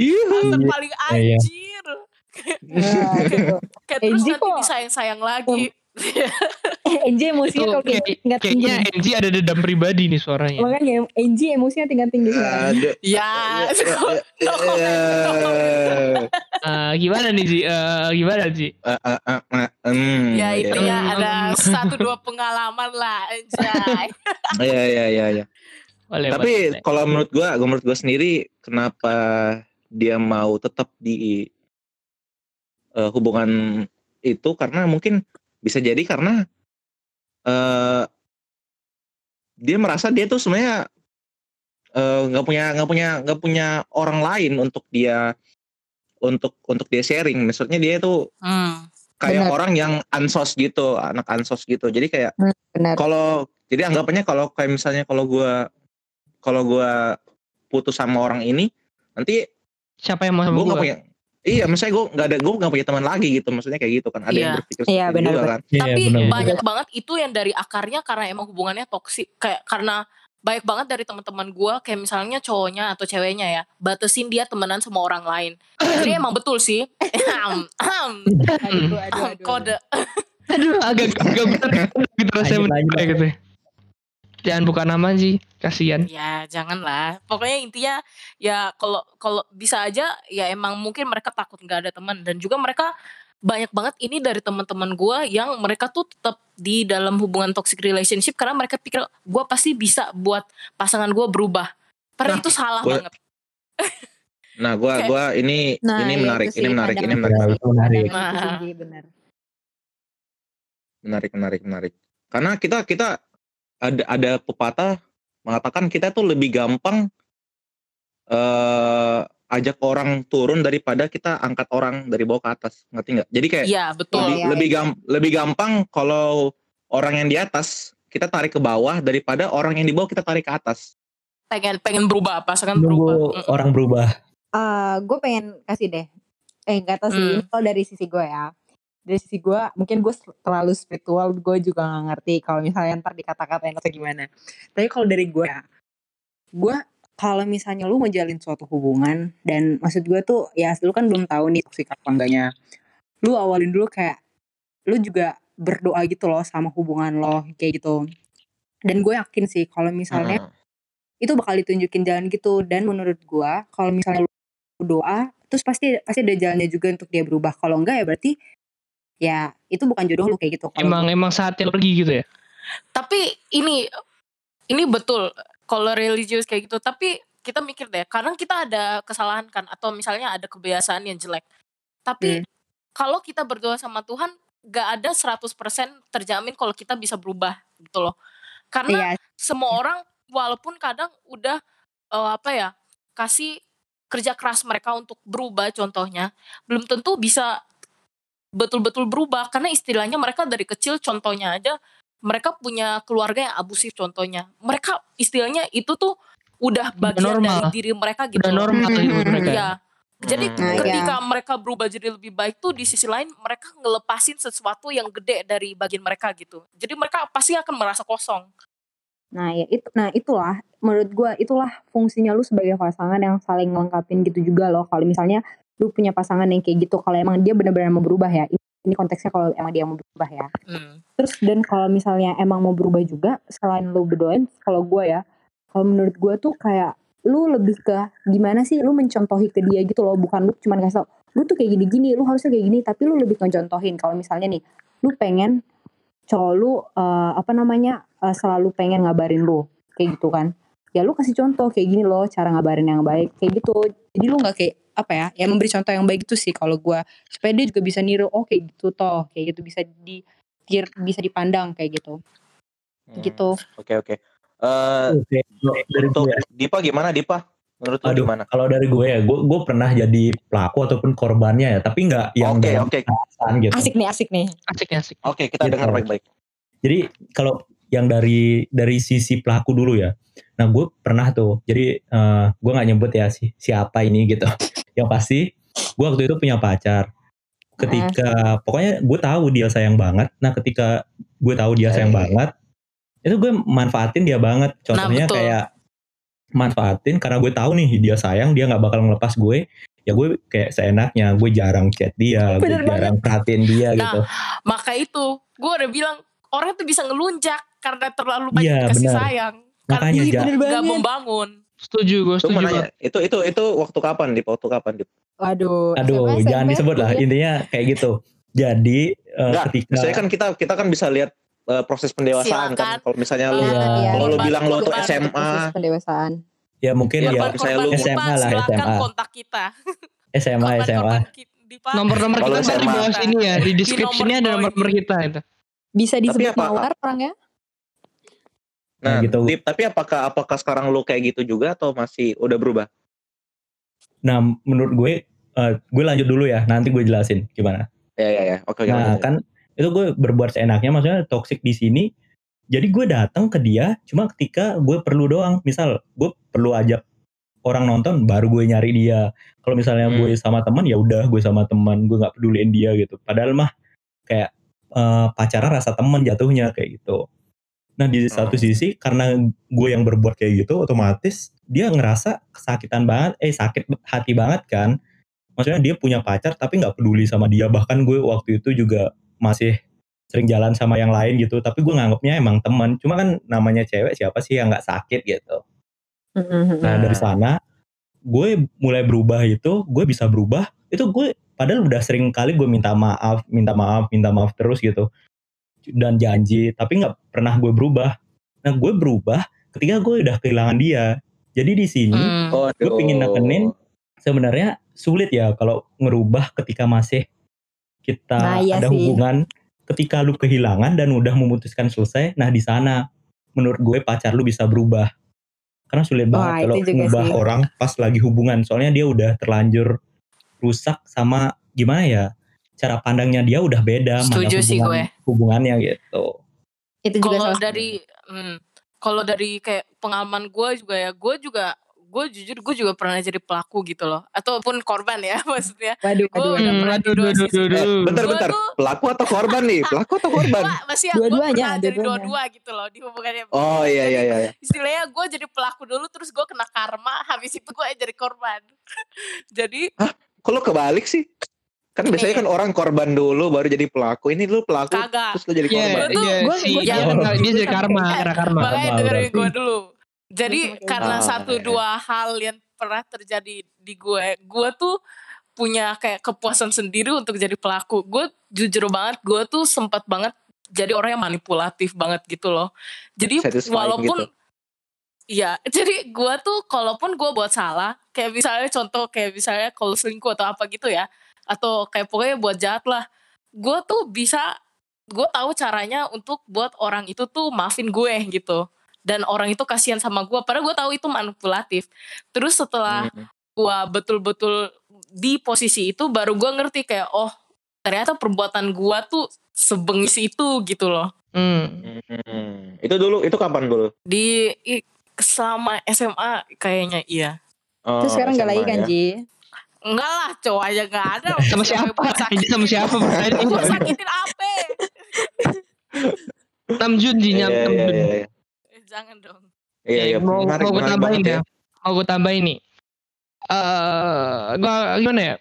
Speaker 3: alasan paling
Speaker 2: Iya, iya.
Speaker 3: anjir.
Speaker 4: Nah, gitu.
Speaker 3: Kayak terus nanti disayang-sayang lagi.
Speaker 4: Angie emosinya
Speaker 5: Itu
Speaker 4: kalau kayak
Speaker 5: kayak-
Speaker 4: tingkat tinggi
Speaker 5: Kayaknya Angie ada dendam pribadi nih suaranya.
Speaker 4: makanya Angie emosinya tingkat tinggi sekarang
Speaker 1: Ada.
Speaker 3: ya, comment, no comment.
Speaker 5: Eh, gimana nih Ji? Eh, gimana Ji?
Speaker 1: Eh, eh, eh, eh, hmm,
Speaker 3: ya
Speaker 1: iya.
Speaker 3: intinya
Speaker 5: Hmm.
Speaker 3: ada satu dua pengalaman lah anjay
Speaker 1: Iya iya iya iya.
Speaker 5: Boleh,
Speaker 1: Tapi kalau menurut gua, menurut gua sendiri kenapa dia mau tetap di eh, hubungan itu karena mungkin bisa jadi karena eh dia merasa dia tuh sebenarnya eh, nggak punya nggak punya nggak punya orang lain untuk dia untuk untuk dia sharing. Maksudnya dia itu
Speaker 3: hmm.
Speaker 1: kayak
Speaker 4: Benar.
Speaker 1: orang yang ansos gitu, anak ansos gitu. Jadi kayak
Speaker 4: benar
Speaker 1: kalau jadi anggapannya kalau kayak misalnya kalau gua kalau gua putus sama orang ini nanti
Speaker 5: Siapa yang mau sama
Speaker 1: gue
Speaker 5: gue?
Speaker 1: punya iya misalnya gue nggak ada gue nggak punya teman lagi gitu maksudnya kayak gitu kan ada yang
Speaker 3: Iya.
Speaker 1: berpikir
Speaker 4: Iya,
Speaker 1: seperti itu
Speaker 4: benar,
Speaker 1: juga kan
Speaker 2: Iya,
Speaker 3: Tapi
Speaker 2: benar.
Speaker 3: banyak banget itu yang dari akarnya karena emang hubungannya toksik kayak karena banyak banget dari teman-teman gua kayak misalnya cowoknya atau ceweknya ya batasin dia temenan sama orang lain. Jadi emang betul sih.
Speaker 4: Aduh, aduh, aduh.
Speaker 3: Kode.
Speaker 5: Aduh, agak agak bener gitu rasanya gitu. Jangan buka nama sih, kasihan.
Speaker 3: Ya janganlah. Pokoknya intinya ya kalau kalau bisa aja ya emang mungkin mereka takut nggak ada teman dan juga mereka banyak banget ini dari teman-teman gua yang mereka tuh tetap di dalam hubungan toxic relationship karena mereka pikir gua pasti bisa buat pasangan gua berubah. Padahal
Speaker 1: Nah,
Speaker 3: itu salah
Speaker 1: gua-
Speaker 3: banget.
Speaker 1: nah gue
Speaker 3: Kayak-
Speaker 1: gua ini
Speaker 4: Nah,
Speaker 1: ini
Speaker 4: iya,
Speaker 1: menarik ini menarik ini
Speaker 4: pandangan-
Speaker 1: menarik
Speaker 2: Ya, itu menarik.
Speaker 4: Itu
Speaker 3: Nah.
Speaker 4: benar.
Speaker 1: menarik menarik menarik karena kita kita ada ada pepatah mengatakan kita tuh lebih gampang eh ajak orang turun daripada kita angkat orang dari bawah ke atas ngerti nggak jadi kayak
Speaker 3: Iya betul.
Speaker 1: lebih
Speaker 4: Iya,
Speaker 1: lebih gam lebih gampang kalau orang yang di atas kita tarik ke bawah daripada orang yang di bawah kita tarik ke atas
Speaker 3: Pengen pengen berubah pasangan berubah.
Speaker 2: Orang berubah.
Speaker 4: Eh, gue pengen kasih deh. Eh nggak tahu sih.
Speaker 3: Hmm.
Speaker 4: Kalau dari sisi gue ya. Dari sisi gue, mungkin gue terlalu spiritual. Gue juga nggak ngerti kalau misalnya ntar dikata-katain atau gimana. Tapi kalau dari gue ya, gue kalau misalnya lu ngejalin suatu hubungan dan maksud gue tuh ya lu kan belum tahu nih toksik apa enggaknya. Lu awalin dulu kayak lu juga berdoa gitu loh sama hubungan lo kayak gitu. Dan gue yakin sih kalau misalnya
Speaker 1: Heeh.
Speaker 4: itu bakal ditunjukin jalan gitu dan menurut gua kalau misalnya lu doa terus pasti pasti ada jalannya juga untuk dia berubah kalau enggak ya berarti ya itu bukan jodoh lu kayak gitu
Speaker 5: Emang emang saatnya pergi gitu ya.
Speaker 3: Tapi ini ini betul kalau religius kayak gitu. Tapi kita mikir deh, kadang kita ada kesalahan kan atau misalnya ada kebiasaan yang jelek. Tapi
Speaker 4: Hmm.
Speaker 3: kalau kita berdoa sama Tuhan, gak ada 100% terjamin kalau kita bisa berubah gitu loh. Karena
Speaker 4: iya
Speaker 3: semua orang walaupun kadang udah eh, apa ya kasih kerja keras mereka untuk berubah contohnya belum tentu bisa betul-betul berubah karena istilahnya mereka dari kecil contohnya aja mereka punya keluarga yang abusif contohnya mereka istilahnya itu tuh udah bagian
Speaker 5: normal.
Speaker 3: dari diri mereka gitu
Speaker 5: Udah normal
Speaker 4: Hmm,
Speaker 5: hidup
Speaker 4: hmm,
Speaker 5: mereka.
Speaker 3: Iya. Jadi
Speaker 1: Hmm.
Speaker 4: Iya.
Speaker 3: ketika mereka berubah jadi lebih baik tuh di sisi lain mereka ngelepasin sesuatu yang gede dari bagian mereka gitu. Jadi mereka pasti akan merasa kosong.
Speaker 4: nah ya itu nah itulah menurut gua itulah fungsinya lu sebagai pasangan yang saling melengkapin gitu juga loh kalau misalnya lu punya pasangan yang kayak gitu kalau emang dia benar-benar mau berubah ya. Ini konteksnya kalau emang dia mau berubah ya.
Speaker 3: Hmm.
Speaker 4: Terus dan kalau misalnya emang mau berubah juga selain lu berdoain kalau gue ya kalau menurut gue tuh kayak lu lebih ke gimana sih lu mencontohi ke dia gitu loh. Bukan lu cuman kasih tau lu tuh kayak gini-gini lu harusnya kayak gini. Tapi lu lebih ngecontohin kalau misalnya nih lu pengen cowok lu eh, apa namanya eh, selalu pengen ngabarin lu kayak gitu kan ya lu kasih contoh kayak gini loh cara ngabarin yang baik kayak gitu. Jadi lu nggak kayak apa ya ya memberi contoh yang baik itu sih kalau gue supaya dia juga bisa niru oh kayak gitu toh kayak gitu bisa di bisa dipandang kayak gitu.
Speaker 1: Hmm,
Speaker 4: gitu.
Speaker 1: oke oke. Eh,
Speaker 2: Oke, dari
Speaker 1: untuk
Speaker 2: gue.
Speaker 1: Dipa gimana Dipa? Menurut lu
Speaker 2: Aduh,
Speaker 1: gimana?
Speaker 2: kalau dari gue ya, gue gue pernah jadi pelaku ataupun korbannya ya, tapi nggak yang dalam
Speaker 1: oke.
Speaker 2: kekerasan gitu.
Speaker 4: asik nih asik nih.
Speaker 5: Asik asik.
Speaker 1: oke kita
Speaker 2: Gitu.
Speaker 1: dengar baik-baik.
Speaker 2: Jadi kalau yang dari dari sisi pelaku dulu ya, nah gue pernah tuh, jadi eh, gue nggak nyebut ya si, siapa ini gitu. yang pasti, gue waktu itu punya pacar. Ketika pokoknya gue tahu dia sayang banget. Nah ketika gue tahu dia sayang
Speaker 1: Eh.
Speaker 2: banget, itu gue manfaatin dia banget. Contohnya
Speaker 3: betul.
Speaker 2: kayak manfaatin karena gue tahu nih dia sayang, dia nggak bakal ngelepas gue. Ya gue kayak seenaknya, gue jarang chat dia, gue
Speaker 4: Bener
Speaker 2: jarang perhatiin dia
Speaker 3: Nah,
Speaker 2: gitu.
Speaker 3: Maka itu, gue udah bilang orang tuh bisa ngelunjak karena terlalu banyak
Speaker 2: Iya,
Speaker 3: kasih
Speaker 2: benar.
Speaker 3: sayang.
Speaker 2: Makanya
Speaker 3: karena
Speaker 4: Bener
Speaker 3: nggak
Speaker 4: banget.
Speaker 3: membangun.
Speaker 5: Setuju gue, setuju
Speaker 1: nanya, itu itu itu waktu kapan Dip waktu kapan Dip
Speaker 4: waduh
Speaker 2: Aduh,
Speaker 4: SMA,
Speaker 2: jangan
Speaker 4: SMP,
Speaker 2: disebut lah.
Speaker 4: kuliah.
Speaker 2: Intinya kayak gitu. Jadi eh,
Speaker 1: Enggak,
Speaker 2: ketika
Speaker 1: misalnya kan kita kita kan bisa lihat eh, proses pendewasaan
Speaker 3: Silakan.
Speaker 1: kan. Kalau misalnya lu
Speaker 2: Iya.
Speaker 4: Iya.
Speaker 1: kalau lu bilang lu tuh SMA,
Speaker 4: proses pendewasaan
Speaker 2: ya mungkin
Speaker 1: Iya,
Speaker 2: ya
Speaker 1: misalnya
Speaker 3: Korban-korban
Speaker 1: lu-
Speaker 2: SMA lah, SMA.
Speaker 3: kontak kita.
Speaker 2: SMA SMA.
Speaker 5: Nomor-nomor kita ntar di bawah sini ya, di
Speaker 3: Di nomor
Speaker 5: ada nomor-nomor kita itu.
Speaker 4: Bisa disebut
Speaker 1: apa-
Speaker 4: mawar orangnya
Speaker 1: nah,
Speaker 2: Nah, gitu.
Speaker 1: Dip, tapi apakah apakah sekarang lu kayak gitu juga atau masih udah berubah?
Speaker 2: Nah, menurut gue eh, gue lanjut dulu ya. Nanti gue jelasin gimana.
Speaker 1: Ya ya ya. Oke oke.
Speaker 2: Nah, kan itu gue berbuat seenaknya maksudnya toxic di sini. Jadi gue datang ke dia cuma ketika gue perlu doang. Misal gue perlu ajak orang nonton baru gue nyari dia kalau misalnya
Speaker 1: Hmm.
Speaker 2: gue sama teman ya udah gue sama teman gue nggak peduliin dia gitu padahal mah kayak eh, pacaran rasa teman jatuhnya kayak gitu. Nah di satu
Speaker 1: Oh.
Speaker 2: sisi karena gue yang berbuat kayak gitu otomatis dia ngerasa kesakitan banget eh sakit hati banget kan. Maksudnya dia punya pacar tapi nggak peduli sama dia. Bahkan gue waktu itu juga masih sering jalan sama yang lain gitu. Tapi gue nganggapnya emang teman cuma kan namanya cewek siapa sih yang nggak sakit gitu? Nah dari sana gue mulai berubah itu gue bisa berubah itu gue padahal udah sering kali gue minta maaf minta maaf minta maaf terus gitu dan janji tapi nggak pernah gue berubah nah gue berubah ketika gue udah kehilangan dia jadi di sini
Speaker 3: Hmm.
Speaker 1: Oh,
Speaker 2: Gue pingin nekenin. sebenarnya sulit ya kalau ngerubah ketika masih kita
Speaker 4: Nah, iya
Speaker 2: ada
Speaker 4: sih.
Speaker 2: hubungan ketika lu kehilangan dan udah memutuskan selesai nah di sana menurut gue pacar lu bisa berubah karena sulit
Speaker 4: Wah,
Speaker 2: banget kalau ngubah
Speaker 4: sih.
Speaker 2: orang pas lagi hubungan soalnya dia udah terlanjur rusak sama gimana ya cara pandangnya dia udah beda mana
Speaker 3: Setuju sih
Speaker 2: hubungan-
Speaker 3: gue.
Speaker 2: hubungannya gitu
Speaker 4: itu juga
Speaker 3: Kalau dari hmm, kalau dari kayak pengalaman gue juga ya, gue juga gue jujur gue juga pernah jadi pelaku gitu loh, ataupun korban ya maksudnya.
Speaker 4: waduh
Speaker 3: Gue
Speaker 4: waduh waduh.
Speaker 3: pernah di
Speaker 5: aduh,
Speaker 3: dua
Speaker 5: aduh,
Speaker 3: sisi.
Speaker 5: aduh,
Speaker 1: Eh,
Speaker 5: aduh.
Speaker 1: bentar bentar.
Speaker 3: tuh-
Speaker 1: Pelaku atau korban nih? Pelaku atau korban?
Speaker 3: Masih ya, gue
Speaker 4: Dua-duanya,
Speaker 3: pernah jadi
Speaker 4: dua-duanya.
Speaker 3: dua-dua gitu loh di hubungannya.
Speaker 1: Oh iya iya iya. iya.
Speaker 3: Istilahnya gue jadi pelaku dulu, terus gue kena karma, habis itu gue jadi korban. jadi
Speaker 1: Kok lu kebalik sih? Kan biasanya kan orang korban dulu baru jadi pelaku. Ini lu pelaku
Speaker 3: kagak.
Speaker 1: terus lu jadi
Speaker 5: Iya,
Speaker 1: korban.
Speaker 3: Gua tuh-
Speaker 5: iya,
Speaker 4: gua-
Speaker 5: si
Speaker 4: gua
Speaker 5: dia, dia jadi karma, kena karma.
Speaker 3: Makanya dengerin gue dulu. Jadi karena
Speaker 1: gitu.
Speaker 3: satu
Speaker 1: Ah,
Speaker 3: dua hal yang pernah terjadi di gue, gue tuh punya kayak kepuasan sendiri untuk jadi pelaku. Gue jujur banget, gue tuh sempat banget jadi orang yang manipulatif banget gitu loh. Jadi
Speaker 1: Satisfying
Speaker 3: walaupun
Speaker 1: gitu.
Speaker 3: Iya, jadi gue tuh kalaupun gue buat salah, kayak misalnya contoh kayak misalnya kalau selingkuh atau apa gitu ya, atau kayak pokoknya buat jahat lah, gue tuh bisa, gue tahu caranya untuk buat orang itu tuh maafin gue gitu, dan orang itu kasihan sama gue, padahal gue tahu itu manipulatif. Terus setelah
Speaker 1: Hmm.
Speaker 3: gue betul-betul di posisi itu, baru gue ngerti kayak oh ternyata perbuatan gue tuh sebengis itu gitu loh.
Speaker 5: Hmm.
Speaker 1: Hmm. Itu dulu, itu kapan dulu?
Speaker 3: Di selama SMA kayaknya iya.
Speaker 1: Oh,
Speaker 4: terus sekarang gak lagi kan
Speaker 1: ya.
Speaker 4: Ji
Speaker 3: Enggak lah, cowok aja gak ada.
Speaker 5: Sama siapa? Ini sama siapa?
Speaker 3: Gue sakitin apa?
Speaker 5: 6 Jun Ji, nyam-
Speaker 1: iya,
Speaker 5: 6
Speaker 1: iya,
Speaker 5: Jun.
Speaker 1: iya.
Speaker 3: Eh, jangan dong.
Speaker 1: Iya, iya,
Speaker 5: Oke, mau,
Speaker 1: menarik,
Speaker 5: mau gue tambahin
Speaker 1: banget
Speaker 5: ya. Mau gue tambahin nih. Eh, gua gimana ya?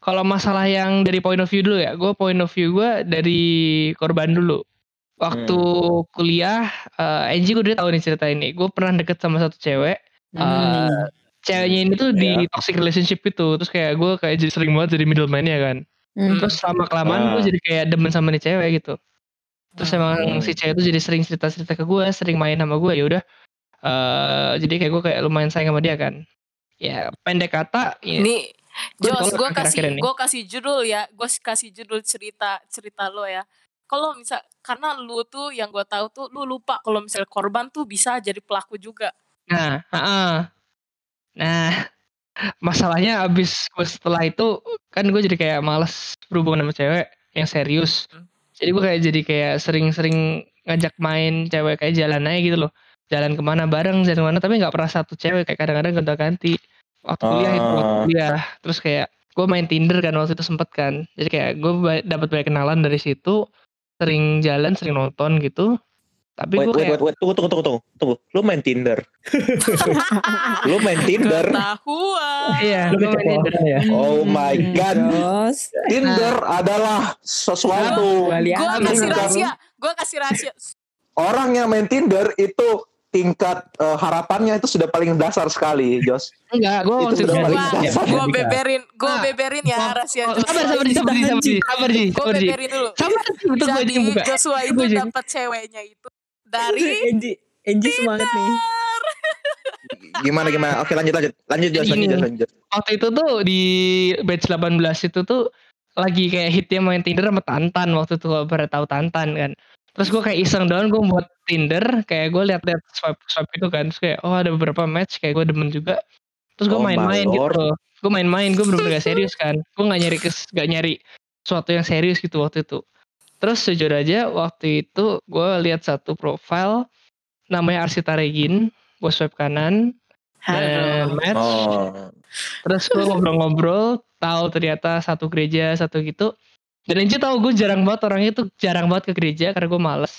Speaker 5: Kalau masalah yang dari point of view dulu ya, gue point of view gue dari korban dulu. Waktu
Speaker 1: Hmm.
Speaker 5: kuliah, eh Angie gue udah tahu nih cerita ini. Gue pernah deket sama satu cewek.
Speaker 4: Hmm.
Speaker 5: Eh, ceweknya ini tuh di
Speaker 1: Ya.
Speaker 5: toxic relationship itu. Terus kayak gue kayak jadi sering banget jadi middleman ya kan.
Speaker 4: Hmm.
Speaker 5: Terus lama kelamaan
Speaker 1: Ah.
Speaker 5: gue jadi kayak demen sama nih cewek gitu. Terus emang
Speaker 1: Hmm.
Speaker 5: si cewek itu jadi sering cerita-cerita ke gue, sering main sama gue. Ya udah. eh jadi kayak gue kayak lumayan sayang sama dia kan. Ya pendek kata, ya,
Speaker 3: Nih,
Speaker 5: Gua
Speaker 3: Jos, gue kasih
Speaker 5: ini.
Speaker 3: gue kasih judul ya, gue kasih judul cerita cerita lo ya. Kalau misal karena lu tuh yang gue tahu tuh lu lupa kalau misal korban tuh bisa jadi pelaku juga.
Speaker 5: Nah, heeh. Nah, masalahnya abis gue setelah itu kan gue jadi kayak males berhubungan sama cewek yang serius.
Speaker 3: Hmm.
Speaker 5: Jadi gue kayak jadi kayak sering-sering ngajak main cewek kayak jalan aja gitu loh. Jalan ke mana bareng, jalan ke mana tapi nggak pernah satu cewek kayak kadang-kadang gonta-ganti. Waktu kuliah itu waktu
Speaker 1: Ah.
Speaker 5: kuliah. Terus kayak gue main Tinder kan waktu itu sempet kan. Jadi kayak gue dapat banyak kenalan dari situ. Sering jalan, sering nonton gitu. Tapi
Speaker 1: Wait,
Speaker 5: gue
Speaker 1: wait,
Speaker 5: kayak
Speaker 1: wait, wait, tunggu, tunggu, tunggu, tunggu, tunggu. Lu main Tinder. Lu main Tinder.
Speaker 3: Ketahuan.
Speaker 5: Iya,
Speaker 2: Lu
Speaker 5: main Tinder.
Speaker 2: ya
Speaker 1: Oh my god.
Speaker 4: Terus
Speaker 1: Tinder adalah sesuatu.
Speaker 3: Gue kasih rahasia, gue kasih rahasia.
Speaker 1: orang yang main Tinder itu tingkat eh, harapannya itu sudah paling dasar sekali, Jos.
Speaker 5: Enggak, gue
Speaker 1: Itu sudah paling
Speaker 5: gua-
Speaker 1: dasar.
Speaker 3: Gue beberin, gue
Speaker 5: Ah.
Speaker 3: beberin ya rahasia
Speaker 5: Oh, sabar, sabar,
Speaker 3: Joshua.
Speaker 5: sabar, sabar, sabar, sabar,
Speaker 3: Gue
Speaker 5: sabar, Ji.
Speaker 3: beberin dulu.
Speaker 5: Sabar, betul gue
Speaker 3: Jadi
Speaker 5: buka.
Speaker 3: Joshua itu dapat ceweknya itu dari
Speaker 4: Angie Angie semangat nih
Speaker 1: Gimana gimana? Oke, lanjut lanjut. Lanjut Jos, lanjut Jos, lanjut.
Speaker 5: Waktu itu tuh di batch 18 itu tuh lagi kayak hitnya main Tinder sama Tantan waktu itu kalau pada tahu Tantan kan. Terus gue kayak iseng doang gue buat Tinder, kayak gue liat-liat swipe swipe itu kan, terus kayak oh ada beberapa match kayak gue demen juga. Terus gue
Speaker 1: Oh
Speaker 5: main-main gitu. Gue main-main, gue bener-bener gak serius kan. Gue gak nyari kes, gak nyari sesuatu yang serius gitu waktu itu. Terus jujur aja waktu itu gue lihat satu profile namanya Arsita Regin, gue swipe kanan, dan match.
Speaker 1: Oh.
Speaker 5: Terus gue ngobrol-ngobrol, tahu ternyata satu gereja satu gitu. Dan Enji tahu gue jarang banget orangnya tuh jarang banget ke gereja karena gue males.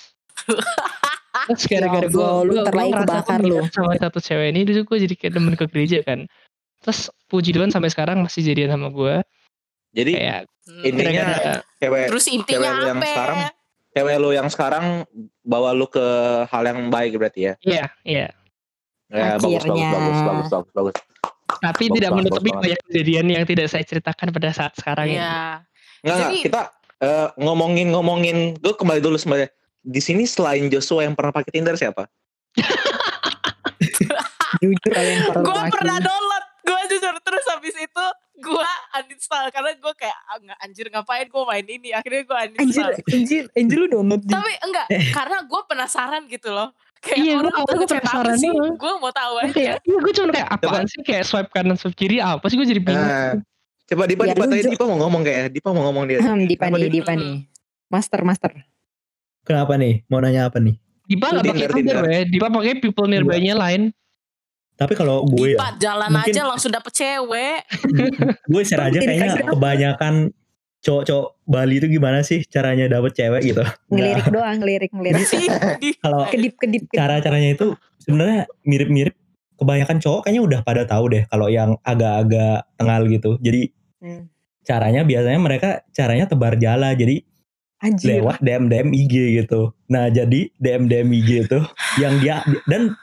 Speaker 5: Terus gara-gara
Speaker 4: Ya
Speaker 5: gue
Speaker 4: lu
Speaker 5: ngerasa
Speaker 4: kebakar lu.
Speaker 5: sama satu cewek ini, terus gue jadi kayak demen ke gereja kan. Terus puji Tuhan sampai sekarang masih jadian sama gue.
Speaker 1: Jadi
Speaker 5: Kayak
Speaker 3: Hmm.
Speaker 1: Intinya
Speaker 5: gara-gara
Speaker 1: cewek
Speaker 3: Terus
Speaker 1: cewek
Speaker 3: intinya
Speaker 1: lu yang
Speaker 3: apa?
Speaker 1: sekarang cewek lu yang sekarang bawa lu ke hal yang baik berarti ya.
Speaker 5: Iya, iya.
Speaker 1: Ya bagus bagus bagus bagus bagus bagus.
Speaker 5: Tapi
Speaker 1: Bagus
Speaker 5: tidak menutupi banyak kejadian yang tidak saya ceritakan pada saat sekarang ini.
Speaker 1: Enggak, enggak,
Speaker 3: Jadi-
Speaker 1: kita eh, ngomongin ngomongin gue kembali dulu sebenarnya. Di sini selain Joshua yang pernah pakai Tinder siapa?
Speaker 4: Jujur kalian para
Speaker 3: Gue pernah download. Gue jujur terus habis itu gue uninstall karena gue kayak ah, nggak anjir ngapain gue main ini. Akhirnya gue
Speaker 4: Anjir,
Speaker 3: uninstall.
Speaker 4: anjir, anjir lu download
Speaker 3: Tapi enggak, karena gue penasaran gitu loh. Kayak
Speaker 5: Iya, gua
Speaker 3: orang
Speaker 5: awalnya
Speaker 3: apa
Speaker 5: penasaran
Speaker 3: sih? Gue mau tahu aja.
Speaker 5: Kayak, iya gue cuma kayak apaan sih kayak swipe kanan swipe kiri apa sih gue jadi bingung.
Speaker 1: Nah, coba Dipa
Speaker 4: Ya,
Speaker 1: Dipa tadi Dipa mau ngomong kayak Dipa mau ngomong dia.
Speaker 4: Hmm, Dipa nih, Dipa nih. Master, master.
Speaker 2: Kenapa nih? Mau nanya apa nih?
Speaker 5: Dipa nggak pakai
Speaker 1: Tinder,
Speaker 5: ya, Dipa pakai people nearby-nya lain.
Speaker 2: Tapi kalau gue
Speaker 3: Dipa
Speaker 2: ya,
Speaker 3: jalan
Speaker 2: mungkin-
Speaker 3: aja langsung dapet cewek.
Speaker 2: gue share aja kayaknya
Speaker 4: Instagram.
Speaker 2: kebanyakan cowok-cowok Bali itu gimana sih caranya dapet cewek gitu.
Speaker 4: Ngelirik
Speaker 2: Nggak,
Speaker 4: doang, ngelirik, ngelirik.
Speaker 2: Kalau
Speaker 4: Kedip, kedip, kedip.
Speaker 2: cara-caranya itu sebenarnya mirip-mirip. Kebanyakan cowok kayaknya udah pada tahu deh kalau yang agak-agak tengal gitu. Jadi
Speaker 4: Hmm.
Speaker 2: caranya biasanya mereka caranya tebar jala. Jadi
Speaker 4: Anjir.
Speaker 2: lewat DM DM IG gitu. Nah jadi DM DM IG itu yang dia dan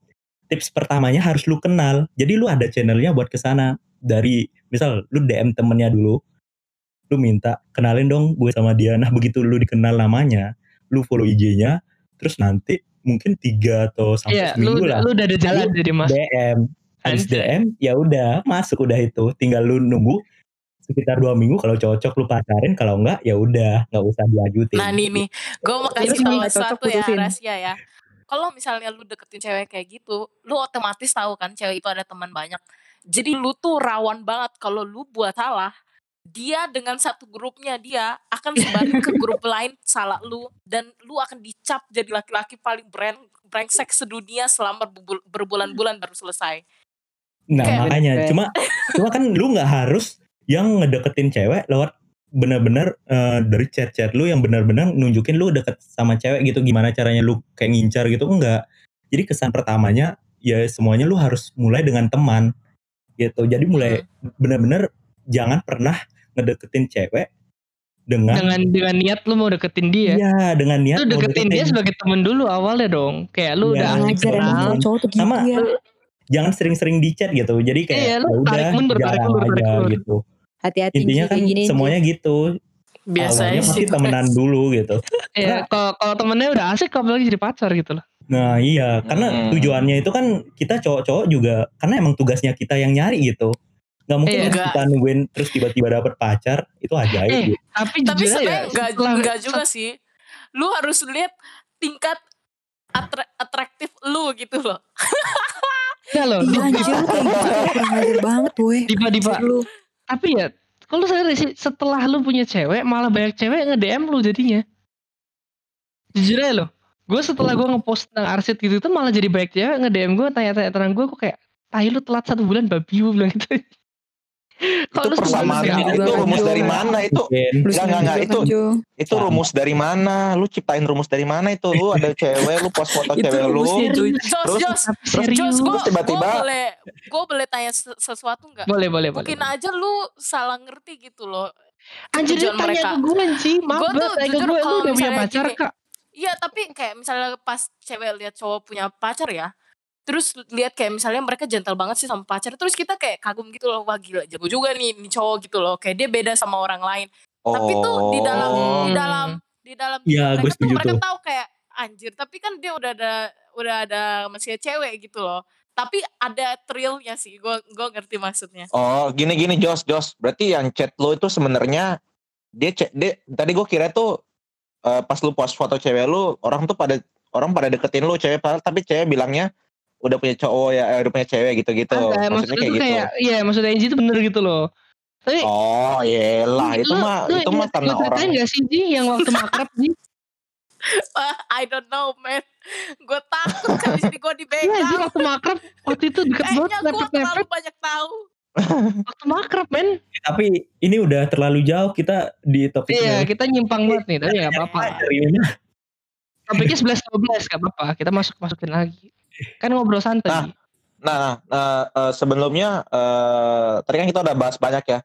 Speaker 2: tips pertamanya harus lu kenal. Jadi lu ada channelnya buat ke sana dari misal lu DM temennya dulu, lu minta kenalin dong gue sama dia. Nah begitu lu dikenal namanya, lu follow IG-nya, terus nanti mungkin tiga atau sampai
Speaker 5: lu,
Speaker 2: seminggu lah
Speaker 5: lu udah ada jalan jadi mas.
Speaker 2: DM. Habis. DM ya udah masuk udah itu. Tinggal lu nunggu sekitar dua minggu kalau cocok lu pacarin kalau enggak ya udah nggak usah dilanjutin.
Speaker 3: Nah nih nih, gue mau kasih tahu sesuatu ya
Speaker 4: putusin.
Speaker 3: rahasia ya. Kalau misalnya lu deketin cewek kayak gitu, lu otomatis tahu kan cewek itu ada teman banyak. Jadi lu tuh rawan banget kalau lu buat salah, dia dengan satu grupnya dia akan sebarin ke grup lain salah lu dan lu akan dicap jadi laki-laki paling brand brengsek sedunia selama berbul- berbulan-bulan baru selesai.
Speaker 2: Nah
Speaker 3: Kayak-
Speaker 2: makanya
Speaker 4: Bener.
Speaker 2: cuma cuma kan lu nggak harus yang ngedeketin cewek lewat bener-bener eh, dari chat-chat lu yang bener-bener nunjukin lu deket sama cewek gitu gimana caranya lu kayak ngincar gitu enggak jadi kesan pertamanya ya semuanya lu harus mulai dengan teman gitu jadi mulai bener-bener jangan pernah ngedeketin cewek dengan
Speaker 5: Dengan dengan niat lu mau deketin dia.
Speaker 2: iya dengan niat
Speaker 5: lu
Speaker 2: mau
Speaker 5: deketin dia sebagai temen dulu awalnya dong. Kayak lu
Speaker 2: Iya.
Speaker 5: udah
Speaker 4: Ngajar emang
Speaker 5: kenal.
Speaker 4: cowok-cowok tuh gitu
Speaker 2: Sama,
Speaker 4: ya.
Speaker 2: jangan sering-sering di chat gitu jadi kayak
Speaker 5: Iya, lu
Speaker 2: ya udah
Speaker 5: tarik mundur, tarik
Speaker 2: jarang
Speaker 5: mundur, tarik
Speaker 2: aja
Speaker 5: mundur.
Speaker 2: gitu
Speaker 4: Hati-hati
Speaker 2: intinya kan
Speaker 4: gini,
Speaker 2: semuanya gitu
Speaker 3: Biasanya
Speaker 2: awalnya
Speaker 3: sih.
Speaker 2: temenan dulu gitu
Speaker 5: Iya, kalau kalau temennya udah asik apalagi jadi pacar gitu loh.
Speaker 2: Nah iya, karena
Speaker 1: Hmm.
Speaker 2: tujuannya itu kan kita cowok-cowok juga, karena emang tugasnya kita yang nyari gitu. Nggak mungkin
Speaker 3: Enggak.
Speaker 2: kita nungguin terus tiba-tiba dapet pacar, itu ajaib
Speaker 5: Eh,
Speaker 2: gitu.
Speaker 5: Tapi,
Speaker 3: Tapi sebenarnya
Speaker 5: aja,
Speaker 3: enggak, enggak juga sih. Lu harus lihat tingkat atra- atraktif lu gitu loh.
Speaker 5: Enggak loh.
Speaker 4: Iya anjir lu kayak gitu banget weh.
Speaker 5: Dipa, Dipa.
Speaker 4: Anjir lu.
Speaker 5: Tapi ya, kalau saya sih setelah lu punya cewek, malah banyak cewek nge-DM lu jadinya. Jujur aja loh. Gue setelah gue ngepost tentang arsit gitu tuh malah jadi banyak cewek nge-DM gue tanya-tanya tentang gue, gue kayak, tai lu telat satu bulan babi gue bilang gitu.
Speaker 1: Itu persamaan itu rumus dari mana itu? Enggak, enggak, enggak,
Speaker 4: senang
Speaker 1: itu-. Itu rumus dari mana? Lu ciptain rumus dari mana itu? Lu ada cewek, lu post foto cewek lu. Terus-
Speaker 3: Jos, Jos, gue
Speaker 1: Terus tiba-tiba-
Speaker 3: boleh, gue boleh tanya se- sesuatu nggak?
Speaker 5: Boleh, boleh, boleh.
Speaker 3: Mungkin aja lu salah ngerti gitu loh.
Speaker 5: Anjir tanya
Speaker 3: mereka.
Speaker 5: ke gue sih. Maaf
Speaker 3: Gua tuh
Speaker 5: tanya ke gue. Lu
Speaker 3: kalau
Speaker 5: udah punya pacar kak?
Speaker 3: Iya, tapi kayak misalnya pas cewek lihat cowok punya pacar ya, terus lihat kayak misalnya mereka gentle banget sih sama pacar, terus kita kayak kagum gitu loh, wah gila jago juga nih, nih cowok gitu loh, kayak dia beda sama orang lain. Tapi tuh di dalam
Speaker 1: Oh.
Speaker 3: di dalam di dalam
Speaker 2: gue
Speaker 3: mereka tuh mereka
Speaker 2: tuh.
Speaker 3: tahu kayak anjir, tapi kan dia udah ada udah ada masih cewek gitu loh. Tapi ada thrillnya sih, gue gue ngerti maksudnya.
Speaker 1: Oh, gini gini Jos, Jos. Berarti yang chat lu itu sebenarnya dia chat dia tadi gue kira tuh eh, pas lu post foto cewek lu, orang tuh pada orang pada deketin lu cewek tapi cewek bilangnya udah punya cowok ya, eh, udah punya cewek gitu-gitu.
Speaker 5: Ada,
Speaker 1: Maksudnya
Speaker 5: maksudnya
Speaker 1: kayak gitu.
Speaker 5: kayak, iya maksudnya Angie itu bener gitu loh. Tapi
Speaker 1: Oh, iyalah itu mah
Speaker 5: lu
Speaker 1: itu mah karena
Speaker 5: ceritain
Speaker 1: orang
Speaker 5: gak sih Ji yang waktu makrab Ji?
Speaker 3: I don't know man. gue takut habis ini gue
Speaker 5: Iya
Speaker 3: dibegal
Speaker 5: anjing waktu makrab waktu itu deket banget
Speaker 3: kayaknya gue terlalu banyak tahu
Speaker 5: waktu makrab men.
Speaker 2: Tapi ini udah terlalu jauh kita di topik
Speaker 5: Iya
Speaker 2: yang-
Speaker 5: kita nyimpang banget nih tapi nggak apa-apa. Topiknya 11 12 gak apa-apa. Kita masuk masukin lagi. Kan ngobrol santai.
Speaker 1: Nah. Nah, nah eh, sebelumnya eh, tadi kan kita udah bahas banyak ya.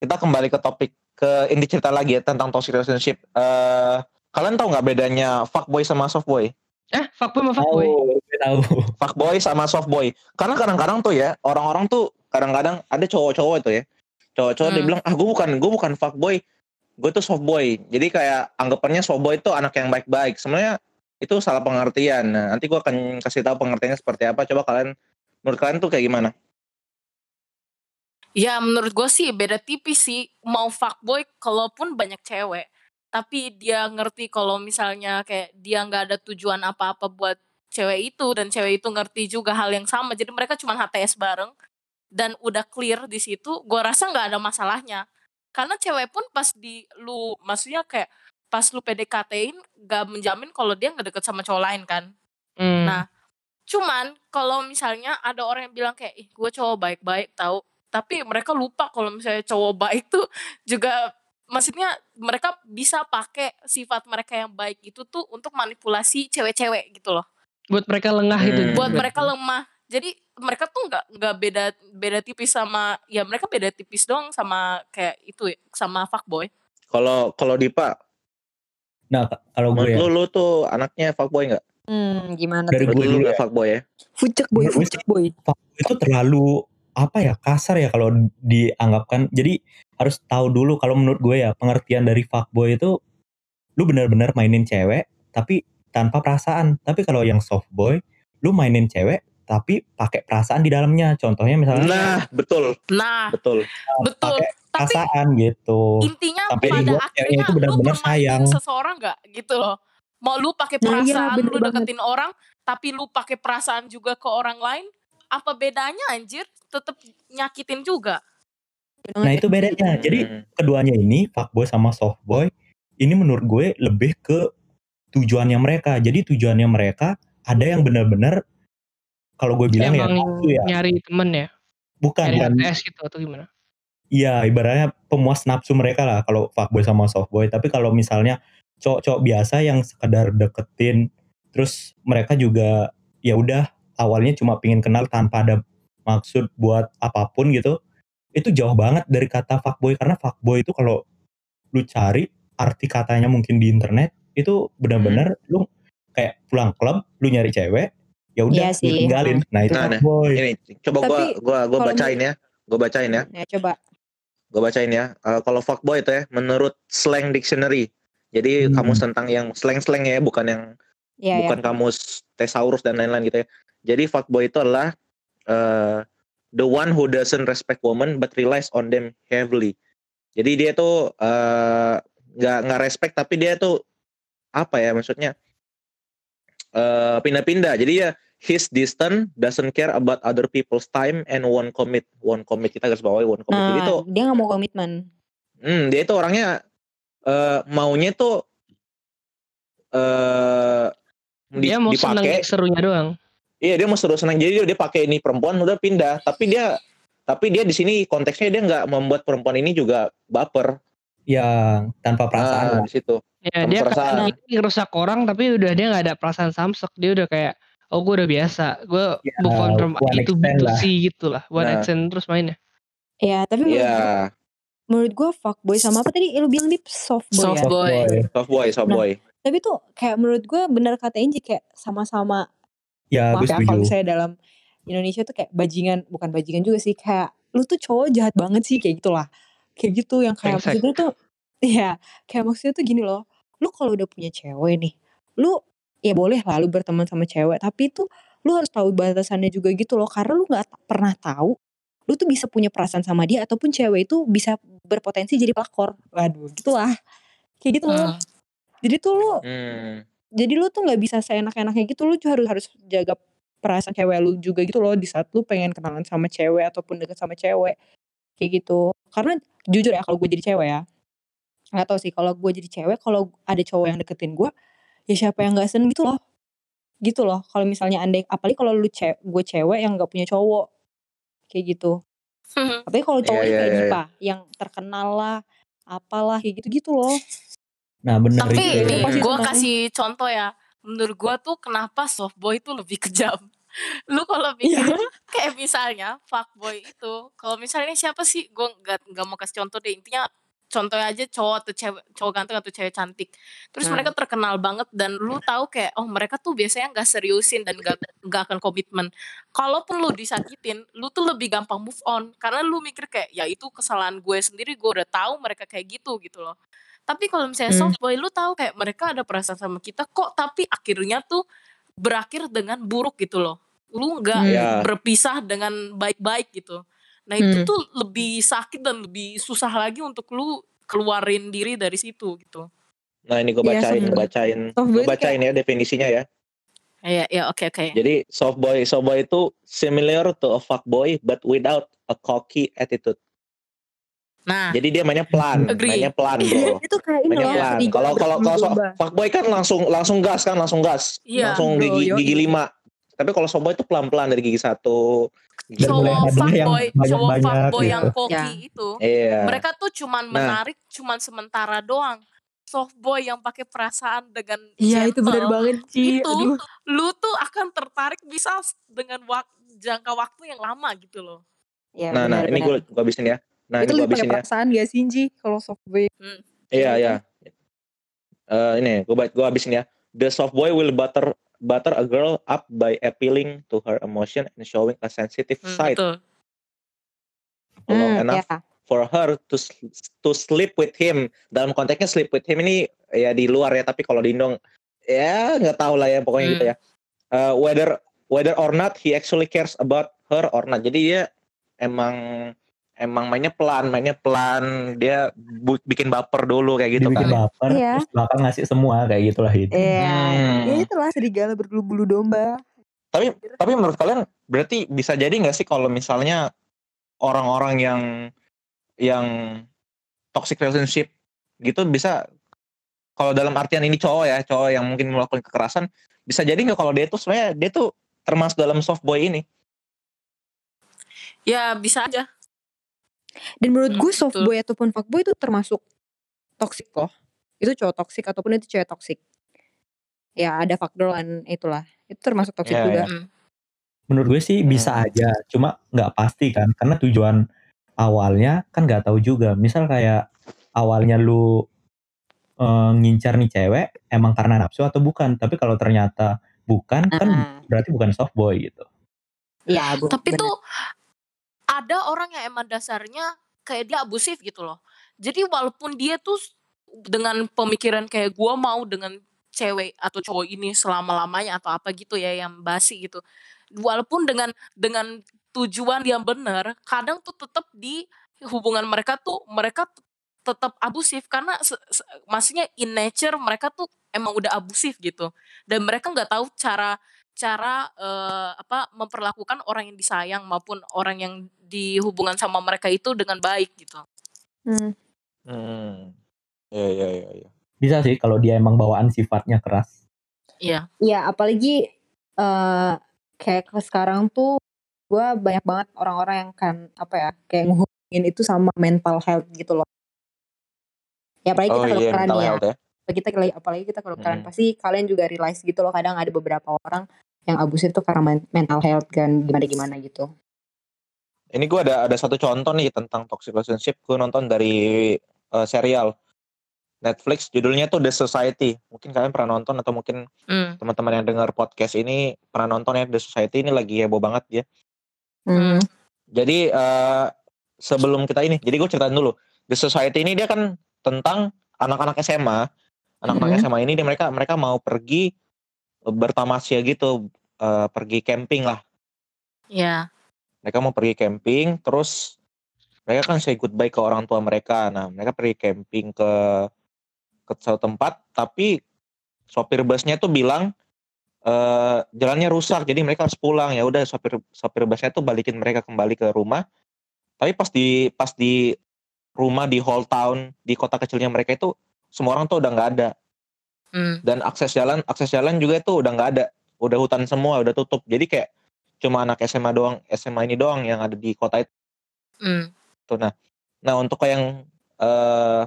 Speaker 1: Kita kembali ke topik ke inti cerita lagi ya tentang toxic relationship. Eh, kalian tahu nggak bedanya fuckboy sama softboy?
Speaker 5: Eh, fuckboy sama fuckboy.
Speaker 2: gue tahu.
Speaker 1: Fuckboy sama softboy. Karena kadang-kadang tuh ya orang-orang tuh kadang-kadang ada cowok-cowok itu ya. Cowok-cowok dia
Speaker 3: Hmm.
Speaker 1: bilang, "Ah, gue bukan gue bukan fuckboy. Gue tuh softboy." Jadi kayak anggapannya softboy itu anak yang baik-baik. Sebenarnya itu salah pengertian. Nah, nanti gue akan kasih tahu pengertiannya seperti apa. Coba kalian menurut kalian tuh kayak gimana?
Speaker 3: Ya menurut gue sih beda tipis sih mau fuckboy kalaupun banyak cewek tapi dia ngerti kalau misalnya kayak dia nggak ada tujuan apa-apa buat cewek itu dan cewek itu ngerti juga hal yang sama jadi mereka cuma HTS bareng dan udah clear di situ gue rasa nggak ada masalahnya karena cewek pun pas di lu maksudnya kayak pas lu PDKT-in gak menjamin kalau dia nggak deket sama cowok lain kan
Speaker 5: Hmm.
Speaker 3: Nah, cuman kalau misalnya ada orang yang bilang kayak ih gue cowok baik-baik tahu tapi mereka lupa kalau misalnya cowok baik tuh juga maksudnya mereka bisa pakai sifat mereka yang baik itu tuh untuk manipulasi cewek-cewek gitu loh
Speaker 5: buat mereka lengah gitu.
Speaker 1: Hmm.
Speaker 3: buat
Speaker 5: Buat-
Speaker 3: mereka lemah jadi mereka tuh nggak nggak beda beda tipis sama ya mereka beda tipis dong sama kayak itu ya, sama fuckboy
Speaker 1: Kalau kalau Dipa,
Speaker 2: Nah, kalau gue
Speaker 1: menurut
Speaker 2: ya,
Speaker 1: lu, lu tuh anaknya fuckboy nggak?
Speaker 4: Hmm, gimana
Speaker 2: Dari
Speaker 4: tuh?
Speaker 1: Berarti
Speaker 2: gue
Speaker 1: lu
Speaker 2: dulu
Speaker 1: nggak
Speaker 2: ya.
Speaker 1: fuckboy ya?
Speaker 4: Fucek boy, fucek boy.
Speaker 2: itu terlalu apa ya kasar ya kalau dianggapkan. Jadi harus tahu dulu kalau menurut gue ya pengertian dari fuckboy itu lu benar-benar mainin cewek tapi tanpa perasaan. Tapi kalau yang softboy, lu mainin cewek tapi pakai perasaan di dalamnya. Contohnya misalnya
Speaker 1: Nah, betul,
Speaker 3: nah
Speaker 1: betul.
Speaker 3: betul
Speaker 2: pakai
Speaker 3: tapi
Speaker 2: perasaan gitu.
Speaker 3: intinya
Speaker 2: Sampai
Speaker 3: pada
Speaker 2: ceweknya
Speaker 3: akhirnya
Speaker 2: itu benar-benar sayang.
Speaker 3: seseorang nggak gitu loh mau lu pakai
Speaker 4: Nah, iya,
Speaker 3: perasaan
Speaker 4: bener
Speaker 3: lu
Speaker 4: banget.
Speaker 3: deketin orang tapi lu pakai perasaan juga ke orang lain apa bedanya anjir tetep nyakitin juga
Speaker 2: Nah itu bedanya. Jadi
Speaker 1: Hmm.
Speaker 2: keduanya ini fuckboy sama softboy ini menurut gue lebih ke tujuannya mereka. Jadi tujuannya mereka ada yang benar-benar kalau gue bilang ya
Speaker 5: Emang
Speaker 2: nafsu ya
Speaker 5: nyari temen ya.
Speaker 2: bukan
Speaker 5: Nyari
Speaker 2: kan
Speaker 5: HTS gitu atau gimana.
Speaker 2: Iya ibaratnya pemuas nafsu mereka lah kalau fuckboy sama softboy. Tapi kalau misalnya cowok-cowok biasa yang sekedar deketin, terus mereka juga ya udah awalnya cuma pingin kenal tanpa ada maksud buat apa pun gitu, itu jauh banget dari kata fuckboy karena fuckboy itu kalau lu cari arti katanya mungkin di internet itu benar-benar lu kayak pulang klub, lu nyari cewek, ya udah
Speaker 4: Iya
Speaker 2: tinggalin. Nah itu
Speaker 1: Nah, nah.
Speaker 2: fuckboy.
Speaker 1: Ini coba gua
Speaker 4: Tapi
Speaker 1: gua gua bacain ya. Gua bacain ya.
Speaker 4: Ya coba.
Speaker 1: Gue bacain ya. Eh, kalau fuckboy itu ya menurut slang dictionary. Jadi
Speaker 2: Hmm.
Speaker 1: kamus tentang yang slang-slang ya, bukan yang
Speaker 4: Ya,
Speaker 1: bukan kamus thesaurus dan lain-lain gitu ya. Jadi fuckboy itu adalah eh, the one who doesn't respect woman but relies on them heavily. Jadi dia tuh eh, nggak nggak respect tapi dia tuh apa ya maksudnya eh, pindah-pindah. Jadi ya he's distant, doesn't care about other people's time and won't commit. Won't commit kita garis bawahi won't commit. Jadi
Speaker 4: Nah,
Speaker 1: tuh
Speaker 4: dia nggak mau komitmen.
Speaker 1: Hmm, dia itu orangnya eh maunya tuh eh di-
Speaker 5: Dia mau seneng
Speaker 1: dipakai.
Speaker 5: serunya doang.
Speaker 1: Iya, dia mau seru senang. Jadi dia, pakai ini perempuan udah pindah, tapi dia tapi dia di sini konteksnya dia nggak membuat perempuan ini juga baper.
Speaker 2: Yang tanpa perasaan
Speaker 1: Ah, di situ.
Speaker 5: Ya dia
Speaker 1: perasaan.
Speaker 5: ini ngerusak orang tapi udah dia nggak ada perasaan samsek. Dia udah kayak oh gue udah biasa. Gue
Speaker 2: Ya,
Speaker 5: bukan from itu gitu
Speaker 2: lah.
Speaker 5: sih gitu lah. One
Speaker 1: Nah.
Speaker 5: extent terus mainnya.
Speaker 4: Ya, tapi menurut,
Speaker 1: Iya,
Speaker 4: menurut gue fuckboy sama apa tadi lu bilang di softboy ya.
Speaker 3: Softboy.
Speaker 2: Softboy.
Speaker 1: softboy, softboy.
Speaker 4: Tapi tuh kayak menurut gue bener kata Inji kayak sama-sama
Speaker 2: Ya,
Speaker 4: maaf
Speaker 2: gue
Speaker 4: ya kalau misalnya dalam Indonesia tuh kayak bajingan bukan bajingan juga sih kayak lu tuh cowok jahat banget sih kayak gitulah kayak gitu yang kayak maksudnya tuh ya kayak maksudnya tuh gini loh lu kalau udah punya cewek nih lu ya boleh lah lu berteman sama cewek tapi tuh lu harus tahu batasannya juga gitu loh karena lu nggak pernah tahu lu tuh bisa punya perasaan sama dia ataupun cewek itu bisa berpotensi jadi pelakor. Waduh gitulah kayak gitu loh.
Speaker 3: Hmm.
Speaker 4: jadi tuh lu
Speaker 1: Hmm.
Speaker 4: jadi lu tuh nggak bisa seenak-enaknya gitu lu harus harus jaga perasaan cewek lu juga gitu loh di saat lu pengen kenalan sama cewek ataupun deket sama cewek. Kayak gitu. Karena jujur ya kalau gue jadi cewek ya nggak tahu sih kalau gue jadi cewek kalau ada cowok yang deketin gue ya siapa yang nggak seneng gitu loh gitu loh kalau misalnya andai apalagi kalau lu ce gue cewek yang nggak punya cowok kayak gitu tapi kalau
Speaker 1: Iya,
Speaker 4: cowoknya
Speaker 1: iya,
Speaker 4: kayak
Speaker 1: iya,
Speaker 4: Dipa yang terkenal lah apalah kayak gitu-gitu loh
Speaker 2: Nah benar
Speaker 3: Tapi nih, gue kasih contoh ya. Menurut gue tuh kenapa soft boy itu lebih kejam. Lu kalau
Speaker 4: Iya.
Speaker 3: pikir kayak misalnya fuckboy itu, kalau misalnya siapa sih? Gue nggak nggak mau kasih contoh deh. Intinya contohnya aja cowok atau cewek, cowok ganteng atau cewek cantik. Terus
Speaker 4: Hmm.
Speaker 3: mereka terkenal banget dan lu tahu kayak oh mereka tuh biasanya nggak seriusin dan nggak nggak akan komitmen. Kalaupun lu disakitin, lu tuh lebih gampang move on karena lu mikir kayak ya itu kesalahan gue sendiri, gue udah tahu mereka kayak gitu gitu loh. Tapi kalau misalnya
Speaker 4: Hmm.
Speaker 3: soft boy lu tahu kayak mereka ada perasaan sama kita kok tapi akhirnya tuh berakhir dengan buruk gitu loh. Lu nggak
Speaker 4: Hmm.
Speaker 1: Iya.
Speaker 3: berpisah dengan baik-baik gitu. Nah, itu
Speaker 4: Hmm.
Speaker 3: tuh lebih sakit dan lebih susah lagi untuk lu keluarin diri dari situ gitu.
Speaker 1: Nah ini gue
Speaker 4: Iya,
Speaker 1: bacain, gue
Speaker 4: boy.
Speaker 1: bacain,
Speaker 4: boy
Speaker 1: gue bacain ya definisinya ya.
Speaker 3: Ya, ya, oke, oke.
Speaker 1: Jadi soft boy, soft boy itu similar to a fuck boy but without a cocky attitude.
Speaker 3: Nah,
Speaker 1: Jadi dia mainnya pelan,
Speaker 3: Agree.
Speaker 1: mainnya pelan
Speaker 4: Iya,
Speaker 1: bro.
Speaker 4: itu kayak ini
Speaker 1: Mainnya
Speaker 4: loh
Speaker 1: pelan. Kalau kalau kalau so-
Speaker 4: domba.
Speaker 1: fuckboy kan langsung langsung gas kan, langsung gas,
Speaker 3: Iya,
Speaker 1: langsung
Speaker 4: bro,
Speaker 1: gigi gigi lima. Tapi kalau soft boy itu pelan pelan dari gigi satu.
Speaker 3: Cowok
Speaker 2: yang
Speaker 3: fuckboy, cowok fuckboy
Speaker 2: gitu.
Speaker 3: yang koki
Speaker 4: Ya.
Speaker 3: itu,
Speaker 1: Iya.
Speaker 3: mereka tuh cuman
Speaker 1: Nah.
Speaker 3: menarik cuman sementara doang. Soft boy yang pakai perasaan dengan
Speaker 6: Iya itu
Speaker 3: gentle,
Speaker 6: banget Ci.
Speaker 3: itu
Speaker 6: Aduh.
Speaker 3: lu tuh akan tertarik bisa dengan wak jangka waktu yang lama gitu loh.
Speaker 4: ya,
Speaker 1: Nah, nah
Speaker 4: benar,
Speaker 1: ini gue
Speaker 4: benar.
Speaker 1: gue habisin ya. Nah
Speaker 4: itu
Speaker 1: ini gue habisin ya.
Speaker 4: perasaan gak sih Ji kalau soft boy
Speaker 1: Iya iya. Eh ini gue gue habisin ya. The soft boy will butter butter a girl up by appealing to her emotion and showing a sensitive
Speaker 3: Hmm,
Speaker 1: side
Speaker 3: betul.
Speaker 1: long
Speaker 4: Hmm,
Speaker 1: enough
Speaker 4: ya.
Speaker 1: for her to to sleep with him. Dalam konteksnya sleep with him ini ya di luar ya, tapi kalau di Indong ya nggak tahu lah ya pokoknya
Speaker 3: Hmm.
Speaker 1: gitu ya. Eh, whether whether or not he actually cares about her or not. Jadi dia emang emang mainnya pelan, mainnya pelan. Dia bu- bikin baper dulu kayak gitu
Speaker 2: Dibikin
Speaker 1: kan.
Speaker 2: baper,
Speaker 4: Iya.
Speaker 2: terus bakal ngasih semua kayak gitulah itu.
Speaker 4: Iya,
Speaker 1: Hmm.
Speaker 4: ya itulah serigala berbulu domba.
Speaker 1: Tapi tapi menurut kalian berarti bisa jadi nggak sih kalau misalnya orang-orang yang yang toxic relationship gitu bisa kalau dalam artian ini cowok ya cowok yang mungkin melakukan kekerasan bisa jadi nggak kalau dia tuh sebenarnya dia tuh termasuk dalam soft boy ini
Speaker 3: Ya bisa aja.
Speaker 4: Dan menurut
Speaker 3: Hmm,
Speaker 4: gue soft
Speaker 3: betul.
Speaker 4: boy ataupun fuck boy itu termasuk toxic loh. Itu cowok toxic ataupun itu cewek toxic. Ya ada fuck girl and itulah. Itu termasuk toxic
Speaker 1: Ya,
Speaker 4: juga.
Speaker 1: ya.
Speaker 3: Hmm.
Speaker 2: Menurut gue sih bisa
Speaker 1: Hmm.
Speaker 2: aja, cuma nggak pasti kan, karena tujuan awalnya kan nggak tahu juga. Misal kayak awalnya lu eh, ngincar nih cewek emang karena nafsu atau bukan, tapi kalau ternyata bukan kan
Speaker 4: Ah.
Speaker 2: berarti bukan soft boy gitu.
Speaker 4: Iya, bu-
Speaker 3: Tapi
Speaker 4: benar.
Speaker 3: tuh ada orang yang emang dasarnya kayak dia abusif gitu loh. Jadi walaupun dia tuh dengan pemikiran kayak gua mau dengan cewek atau cowok ini selama-lamanya atau apa gitu ya yang basi gitu. Walaupun dengan dengan tujuan yang benar, kadang tuh tetap di hubungan mereka tuh mereka tetap abusif karena se- maksudnya in nature mereka tuh emang udah abusif gitu. Dan mereka nggak tahu cara cara eh, apa memperlakukan orang yang disayang maupun orang yang di hubungan sama mereka itu dengan baik gitu.
Speaker 4: Hmm.
Speaker 1: hmm. ya ya ya ya
Speaker 2: Bisa sih kalau dia emang bawaan sifatnya keras.
Speaker 3: Iya.
Speaker 4: Ya apalagi eh kayak sekarang tuh gue banyak banget orang-orang yang kan apa ya kayak ngehubungin itu sama mental health gitu loh. Ya apalagi
Speaker 1: oh
Speaker 4: kita
Speaker 1: iya
Speaker 4: kedokteran ya.
Speaker 1: health ya
Speaker 4: Kita apalagi kita kedokteran
Speaker 1: Hmm.
Speaker 4: pasti kalian juga realize gitu loh kadang ada beberapa orang yang abusif tuh karena men- mental health kan gimana gimana gitu.
Speaker 1: ini gue ada ada satu contoh nih tentang toxic relationship gue nonton dari eh, serial Netflix judulnya tuh The Society mungkin kalian pernah nonton atau mungkin
Speaker 3: Hmm.
Speaker 1: teman-teman yang dengar podcast ini pernah nonton ya The Society ini lagi heboh banget ya
Speaker 4: Hmm.
Speaker 1: jadi eh, sebelum kita ini jadi gue ceritain dulu The Society ini dia kan tentang anak-anak SMA anak-anak
Speaker 4: Mhm.
Speaker 1: SMA ini dia mereka mereka mau pergi eh, bertamasya gitu eh, pergi camping lah
Speaker 3: Ya.
Speaker 1: mereka mau pergi camping terus mereka kan say goodbye ke orang tua mereka nah mereka pergi camping ke ke satu tempat tapi sopir busnya tuh bilang eh jalannya rusak jadi mereka harus pulang ya udah sopir sopir busnya tuh balikin mereka kembali ke rumah tapi pas di pas di rumah di whole town di kota kecilnya mereka itu semua orang tuh udah nggak ada.
Speaker 3: Hmm.
Speaker 1: dan akses jalan akses jalan juga itu udah nggak ada. Udah hutan semua udah tutup. Jadi kayak cuma anak SMA doang SMA ini doang yang ada di kota itu.
Speaker 3: Hmm.
Speaker 1: tuh nah. Nah untuk yang eh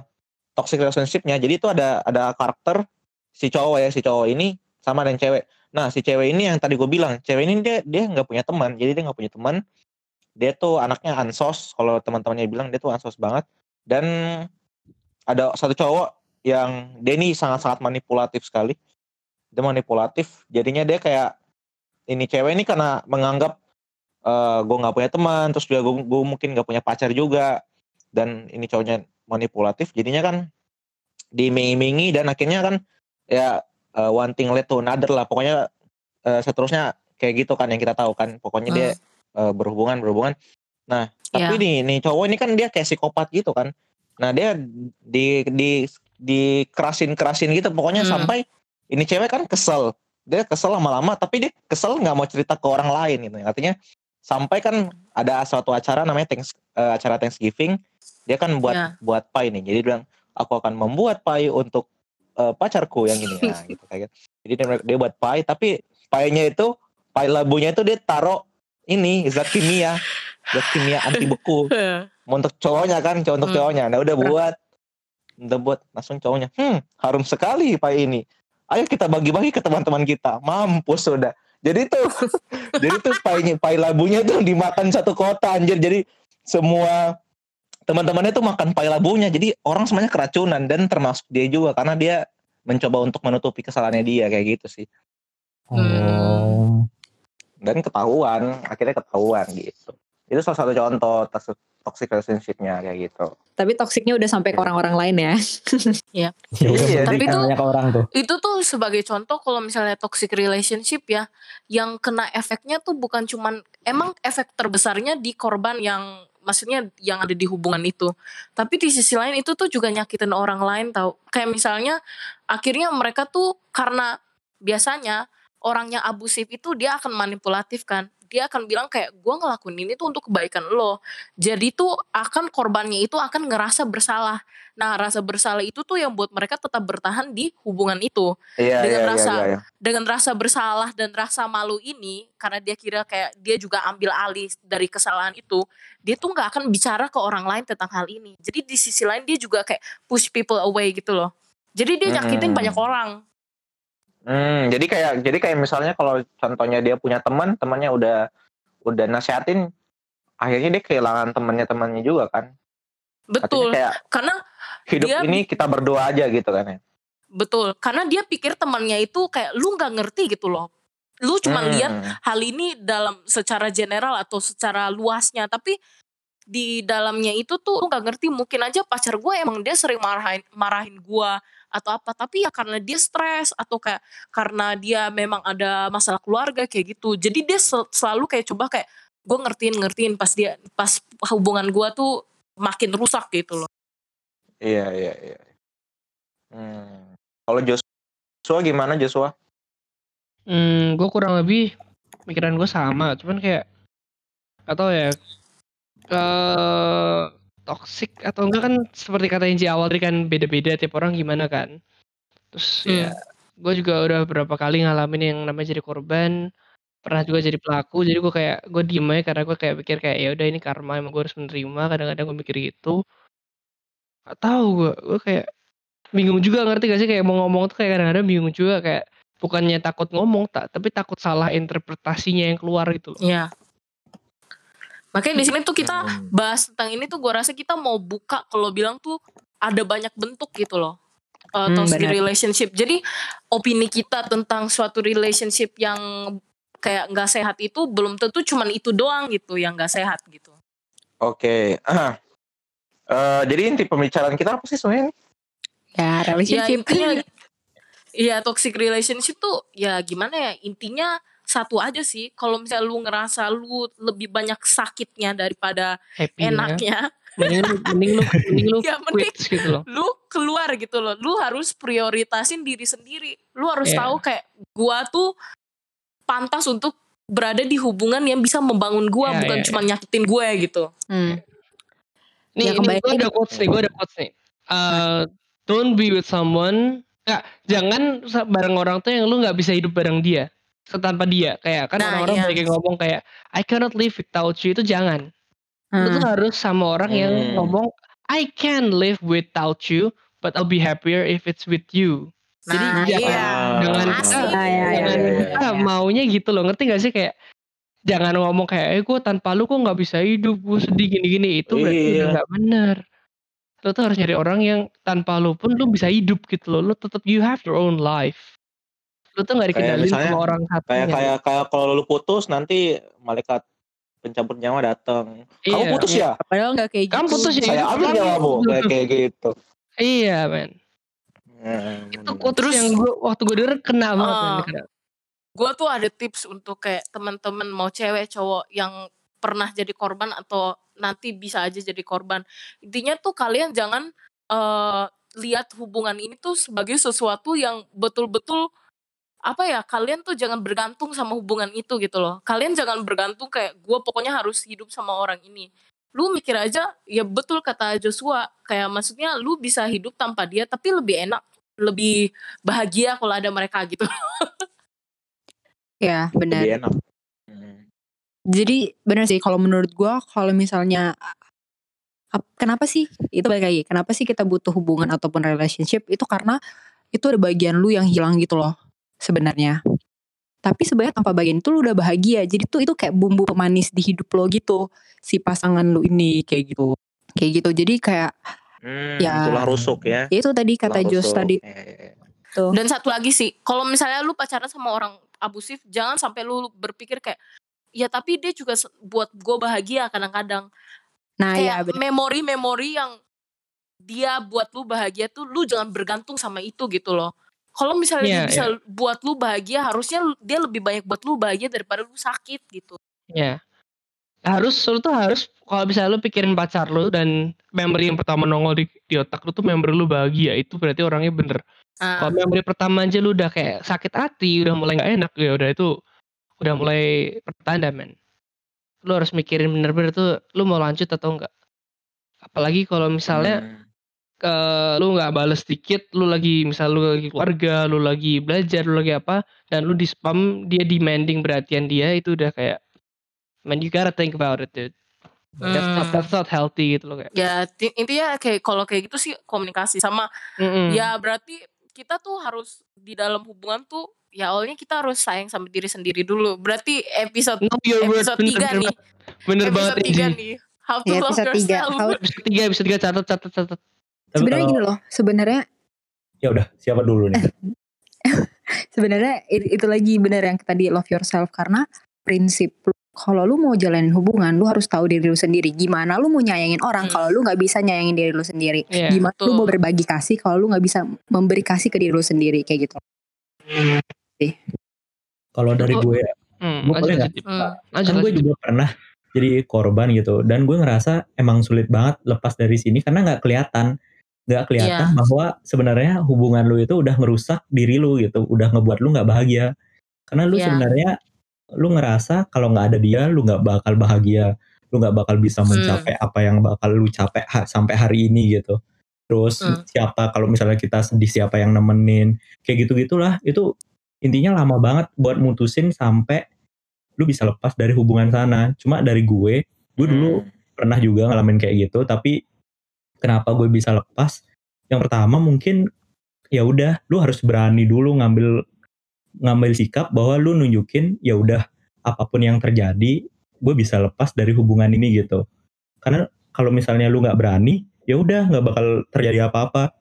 Speaker 1: toxic relationshipnya jadi itu ada ada karakter si cowok ya si cowok ini sama dengan cewek. Nah si cewek ini yang tadi gue bilang cewek ini dia dia nggak punya teman. Jadi dia nggak punya teman. Dia tuh anaknya ansos. Kalau teman-temannya bilang dia tuh ansos banget. Dan ada satu cowok yang dia ini sangat-sangat manipulatif sekali. Dia manipulatif jadinya dia kayak ini cewek ini karena menganggap eh gue nggak punya teman terus juga gue, mungkin nggak punya pacar juga dan ini cowoknya manipulatif jadinya kan diiming-imingi dan akhirnya kan ya eh, one thing led to another lah pokoknya eh, seterusnya kayak gitu kan yang kita tahu kan pokoknya dia eh, berhubungan berhubungan. Nah tapi
Speaker 3: Iya.
Speaker 1: nih nih cowok ini kan dia kayak psikopat gitu kan. Nah dia di di di kerasin kerasin gitu. Pokoknya
Speaker 3: Hmm.
Speaker 1: sampai ini cewek kan kesel. Dia kesel lama-lama tapi dia kesel nggak mau cerita ke orang lain gitu. Artinya sampai kan ada suatu acara namanya thanks, eh, acara Thanksgiving dia kan buat
Speaker 3: Ya.
Speaker 1: buat pie nih. Jadi dia bilang aku akan membuat pie untuk eh, pacarku yang ini. Nah, gitu kayak gitu. jadi dia, dia buat pie tapi pie-nya itu pie labunya itu dia taruh ini zat kimia. Zat kimia anti beku. Untuk cowoknya kan cowok untuk
Speaker 3: Hmm.
Speaker 1: cowoknya. Nah udah buat udah buat langsung cowoknya hmm harum sekali pie ini. Ayo kita bagi-bagi ke teman-teman kita. Mampus sudah. Jadi tuh jadi tuh pie pie labunya tuh dimakan satu kota anjir. Jadi semua teman-temannya tuh makan pie labunya. Jadi orang semuanya keracunan dan termasuk dia juga karena dia mencoba untuk menutupi kesalahannya dia kayak gitu sih.
Speaker 2: Oh.
Speaker 1: dan ketahuan akhirnya ketahuan gitu. Itu salah satu contoh toxic relationship-nya kayak gitu.
Speaker 4: Tapi toksiknya udah sampai ke orang-orang lain ya.
Speaker 2: Ya udah
Speaker 1: Iya,
Speaker 3: tapi tuh-
Speaker 2: banyak orang tuh.
Speaker 3: itu tuh sebagai contoh kalau misalnya toxic relationship ya yang kena efeknya tuh bukan cuman emang efek terbesarnya di korban yang maksudnya yang ada di hubungan itu. Tapi di sisi lain itu tuh juga nyakitin orang lain tau. Kayak misalnya akhirnya mereka tuh karena biasanya orang yang abusif itu dia akan manipulatif kan dia akan bilang kayak gue ngelakuin ini tuh untuk kebaikan lo. Jadi tuh akan korbannya itu akan ngerasa bersalah. Nah rasa bersalah itu tuh yang buat mereka tetap bertahan di hubungan itu.
Speaker 1: Iya
Speaker 3: Dengan
Speaker 1: iya
Speaker 3: rasa-
Speaker 1: iya, iya.
Speaker 3: dengan rasa bersalah dan rasa malu ini karena dia kira kayak dia juga ambil alih dari kesalahan itu dia tuh nggak akan bicara ke orang lain tentang hal ini. Jadi di sisi lain dia juga kayak push people away gitu loh. Jadi dia nyakitin
Speaker 1: Hmm.
Speaker 3: banyak orang
Speaker 1: Hmm, jadi kayak jadi kayak misalnya kalau contohnya dia punya teman, temannya udah udah nasihatin, akhirnya dia kehilangan temannya temannya juga kan.
Speaker 3: betul
Speaker 1: Artinya kayak
Speaker 3: karena
Speaker 1: hidup
Speaker 3: dia-
Speaker 1: ini kita berdua aja gitu kan ya.
Speaker 3: betul karena dia pikir temannya itu kayak lu nggak ngerti gitu loh lu cuma
Speaker 1: Hmm,
Speaker 3: lihat hal ini dalam secara general atau secara luasnya tapi di dalamnya itu tuh lu nggak ngerti mungkin aja pacar gue emang dia sering marahin marahin gue atau apa tapi ya karena dia stres atau kayak karena dia memang ada masalah keluarga kayak gitu jadi dia sel- selalu kayak coba kayak gue ngertiin ngertiin pas dia pas hubungan gue tuh makin rusak gitu loh
Speaker 1: Iya iya iya. Hmm. Kalau Joshua gimana Joshua?
Speaker 5: Hmm, gue kurang lebih pikiran gue sama, cuman kayak atau ya eh toxic atau enggak kan seperti kata Inci awal tadi kan beda-beda tiap orang gimana kan. Terus ya gue juga udah beberapa kali ngalamin yang namanya jadi korban, pernah juga jadi pelaku. Jadi gue kayak gue diem aja karena gue kayak pikir kayak ya udah ini karma emang gue harus menerima. Kadang-kadang gue mikir gitu. Gak tahu gue, gue kayak bingung juga ngerti gak sih kayak mau ngomong tuh kayak kadang-kadang bingung juga kayak bukannya takut ngomong tak tapi takut salah interpretasinya yang keluar gitu loh.
Speaker 3: Iya. Makanya di sini tuh kita
Speaker 1: Hmm.
Speaker 3: bahas tentang ini tuh gue rasa kita mau buka kalau bilang tuh ada banyak bentuk gitu loh. Uh,
Speaker 4: Hmm,
Speaker 3: toxic relationship. Jadi opini kita tentang suatu relationship yang kayak nggak sehat itu belum tentu cuman itu doang gitu yang nggak sehat gitu.
Speaker 1: Oke. Eh, jadi inti pembicaraan kita apa sih sebenarnya?
Speaker 4: Ya,
Speaker 3: Ya
Speaker 4: relationship.
Speaker 3: intinya Iya toxic relationship tuh ya gimana ya intinya satu aja sih kalau misalnya lu ngerasa lu lebih banyak sakitnya daripada
Speaker 5: Happy
Speaker 3: enaknya
Speaker 5: Mending lu mending lu mending lu
Speaker 3: Ya, mending-
Speaker 5: gitu loh.
Speaker 3: lu keluar gitu loh lu harus prioritasin diri sendiri lu harus
Speaker 5: Iya.
Speaker 3: tahu kayak gua tuh pantas untuk berada di hubungan yang bisa membangun gua
Speaker 5: Iya,
Speaker 3: bukan
Speaker 5: iya,
Speaker 3: cuma nyakitin gue gitu
Speaker 4: Hmm.
Speaker 5: Nih,
Speaker 4: Ya,
Speaker 5: ini gue ada quotes nih, gue ada quotes nih. Uh, don't be with someone, nggak, jangan bareng orang tuh yang lu nggak bisa hidup bareng dia. Tanpa dia. Kayak kan
Speaker 3: Nah,
Speaker 5: orang-orang
Speaker 3: iya.
Speaker 5: banyak yang ngomong kayak I cannot live without you itu jangan.
Speaker 6: Hmm.
Speaker 5: harus sama orang yang
Speaker 1: Hmm.
Speaker 5: ngomong I can live without you but I'll be happier if it's with you. Jadi
Speaker 3: Nah,
Speaker 5: jangan
Speaker 3: iya.
Speaker 5: jangan
Speaker 3: Asik.
Speaker 5: kita,
Speaker 6: Ah, iya, iya,
Speaker 5: jangan
Speaker 6: iya,
Speaker 5: kita maunya gitu loh. Ngerti gak sih kayak jangan ngomong kayak eh gue tanpa lu kok nggak bisa hidup gue sedih gini-gini itu berarti udah
Speaker 1: Iya.
Speaker 5: nggak bener. Lu tuh harus nyari orang yang tanpa lu pun lu bisa hidup gitu loh. Lu tetap you have your own life. Lu tuh nggak
Speaker 1: Kayak
Speaker 5: dikendalin
Speaker 1: misalnya,
Speaker 5: sama orang
Speaker 1: kayak
Speaker 5: satunya.
Speaker 1: kayak kayak kalau lu putus nanti malaikat pencampur nyawa datang. Kamu
Speaker 5: Iya.
Speaker 1: putus ya?
Speaker 6: Padahal nggak kayak gitu.
Speaker 5: Kamu putus ya?
Speaker 1: Saya ambil
Speaker 5: Kamu-
Speaker 1: nyawamu kayak kayak gitu.
Speaker 5: Iya men.
Speaker 1: Hmm,
Speaker 5: Itu quotes
Speaker 3: Terus-
Speaker 5: yang gua waktu gue denger kena banget men.
Speaker 3: Ah.
Speaker 5: Kena.
Speaker 3: gue tuh ada tips untuk kayak teman-teman mau cewek cowok yang pernah jadi korban atau nanti bisa aja jadi korban intinya tuh kalian jangan eh, lihat hubungan ini tuh sebagai sesuatu yang betul-betul apa ya kalian tuh jangan bergantung sama hubungan itu gitu loh kalian jangan bergantung kayak gue pokoknya harus hidup sama orang ini lu mikir aja ya betul kata Joshua kayak maksudnya lu bisa hidup tanpa dia tapi lebih enak lebih bahagia kalau ada mereka gitu
Speaker 6: Ya benar.
Speaker 1: Lebih enak. Hmm.
Speaker 6: Jadi benar sih kalau menurut gua kalau misalnya ap- kenapa sih itu balik lagi kenapa sih kita butuh hubungan ataupun relationship itu karena itu ada bagian lu yang hilang gitu loh sebenarnya. Tapi sebenarnya tanpa bagian itu lu udah bahagia. Jadi tuh itu kayak bumbu pemanis di hidup lo gitu si pasangan lu ini kayak gitu. Kayak gitu. Jadi kayak
Speaker 1: Hmm,
Speaker 6: Ya.
Speaker 1: tulang rusuk ya.
Speaker 6: ya itu tadi kata
Speaker 1: Tulang
Speaker 6: Jos
Speaker 1: rusuk.
Speaker 6: tadi
Speaker 1: iya.
Speaker 6: tuh.
Speaker 3: Dan satu lagi sih, kalau misalnya lu pacaran sama orang abusif, jangan sampai lu berpikir kayak, ya tapi dia juga buat gue bahagia kadang-kadang.
Speaker 6: Nah ya
Speaker 3: kayak
Speaker 6: benar.
Speaker 3: memori-memori yang dia buat lu bahagia tuh, lu jangan bergantung sama itu gitu loh. Kalau misalnya
Speaker 5: Iya,
Speaker 3: dia bisa buat lu bahagia, harusnya dia lebih banyak buat lu bahagia daripada lu sakit gitu.
Speaker 5: Ya. Harus lu tuh harus kalau misalnya lu pikirin pacar lu dan memori yang pertama nongol di, di otak lu tuh memori lu bahagia itu berarti orangnya bener.
Speaker 3: Ah,
Speaker 5: Kalau memori pertama aja lu udah kayak sakit hati, udah mulai nggak enak ya udah itu udah mulai pertanda men. Lu harus mikirin bener-bener tuh lu mau lanjut atau enggak. Apalagi kalau misalnya
Speaker 1: Hmm.
Speaker 5: Ke lu nggak bales dikit, lu lagi misal lu lagi keluarga, lu lagi belajar, lu lagi apa, dan lu di spam dia demanding perhatian dia itu udah kayak, man you gotta think about it dude. That's not,
Speaker 3: Hmm.
Speaker 5: that's not healthy gitu loh kayak.
Speaker 3: ya ti- intinya kayak kalau kayak gitu sih komunikasi sama
Speaker 5: Mm-mm.
Speaker 3: ya berarti kita tuh harus di dalam hubungan tuh ya awalnya kita harus sayang sama diri sendiri dulu. Berarti episode
Speaker 5: worth,
Speaker 3: episode
Speaker 5: bener,
Speaker 3: 3
Speaker 5: bener,
Speaker 3: nih.
Speaker 5: bener banget
Speaker 3: episode 3
Speaker 5: Eji.
Speaker 3: nih. How to
Speaker 6: Ya,
Speaker 3: love
Speaker 6: episode tiga.
Speaker 3: yourself.
Speaker 6: How-
Speaker 5: Episode tiga, episode tiga catat, catat, catat.
Speaker 2: Tapi
Speaker 6: Sebenarnya
Speaker 2: kalau-
Speaker 6: gini loh, sebenarnya
Speaker 2: ya udah siapa dulu nih?
Speaker 6: sebenarnya it- itu lagi benar yang tadi love yourself karena prinsip lu, kalau lu mau jalanin hubungan lu harus tahu diri lu sendiri gimana lu mau nyayangin orang
Speaker 3: Hmm.
Speaker 6: kalau lu nggak bisa nyayangin diri lu sendiri
Speaker 5: Iya,
Speaker 6: gimana lu
Speaker 3: betul.
Speaker 6: mau berbagi kasih kalau lu nggak bisa memberi kasih ke diri lu sendiri kayak gitu
Speaker 2: Kalau dari
Speaker 5: Oh,
Speaker 2: gue,
Speaker 5: Hmm,
Speaker 2: Gua
Speaker 5: lanjut,
Speaker 2: boleh
Speaker 5: lanjut,
Speaker 3: Hmm.
Speaker 5: lanjut,
Speaker 2: kan gue juga pernah jadi korban gitu, dan gue ngerasa emang sulit banget lepas dari sini karena nggak kelihatan, nggak kelihatan
Speaker 3: Iya.
Speaker 2: bahwa sebenarnya hubungan lu itu udah ngerusak diri lu gitu, udah ngebuat lu nggak bahagia. Karena lu
Speaker 3: Iya.
Speaker 2: sebenarnya lu ngerasa kalau nggak ada dia lu nggak bakal bahagia, lu nggak bakal bisa
Speaker 3: Hmm.
Speaker 2: mencapai apa yang bakal lu capek ha- sampai hari ini gitu. Terus
Speaker 3: Hmm.
Speaker 2: siapa kalau misalnya kita sedih siapa yang nemenin, kayak gitu gitulah itu intinya lama banget buat mutusin sampai lu bisa lepas dari hubungan sana. Cuma dari gue, gue dulu
Speaker 1: Hmm.
Speaker 2: pernah juga ngalamin kayak gitu, tapi kenapa gue bisa lepas? Yang pertama mungkin ya udah, lu harus berani dulu ngambil ngambil sikap bahwa lu nunjukin ya udah apa pun yang terjadi, gue bisa lepas dari hubungan ini gitu. Karena kalau misalnya lu nggak berani, ya udah nggak bakal terjadi apa-apa.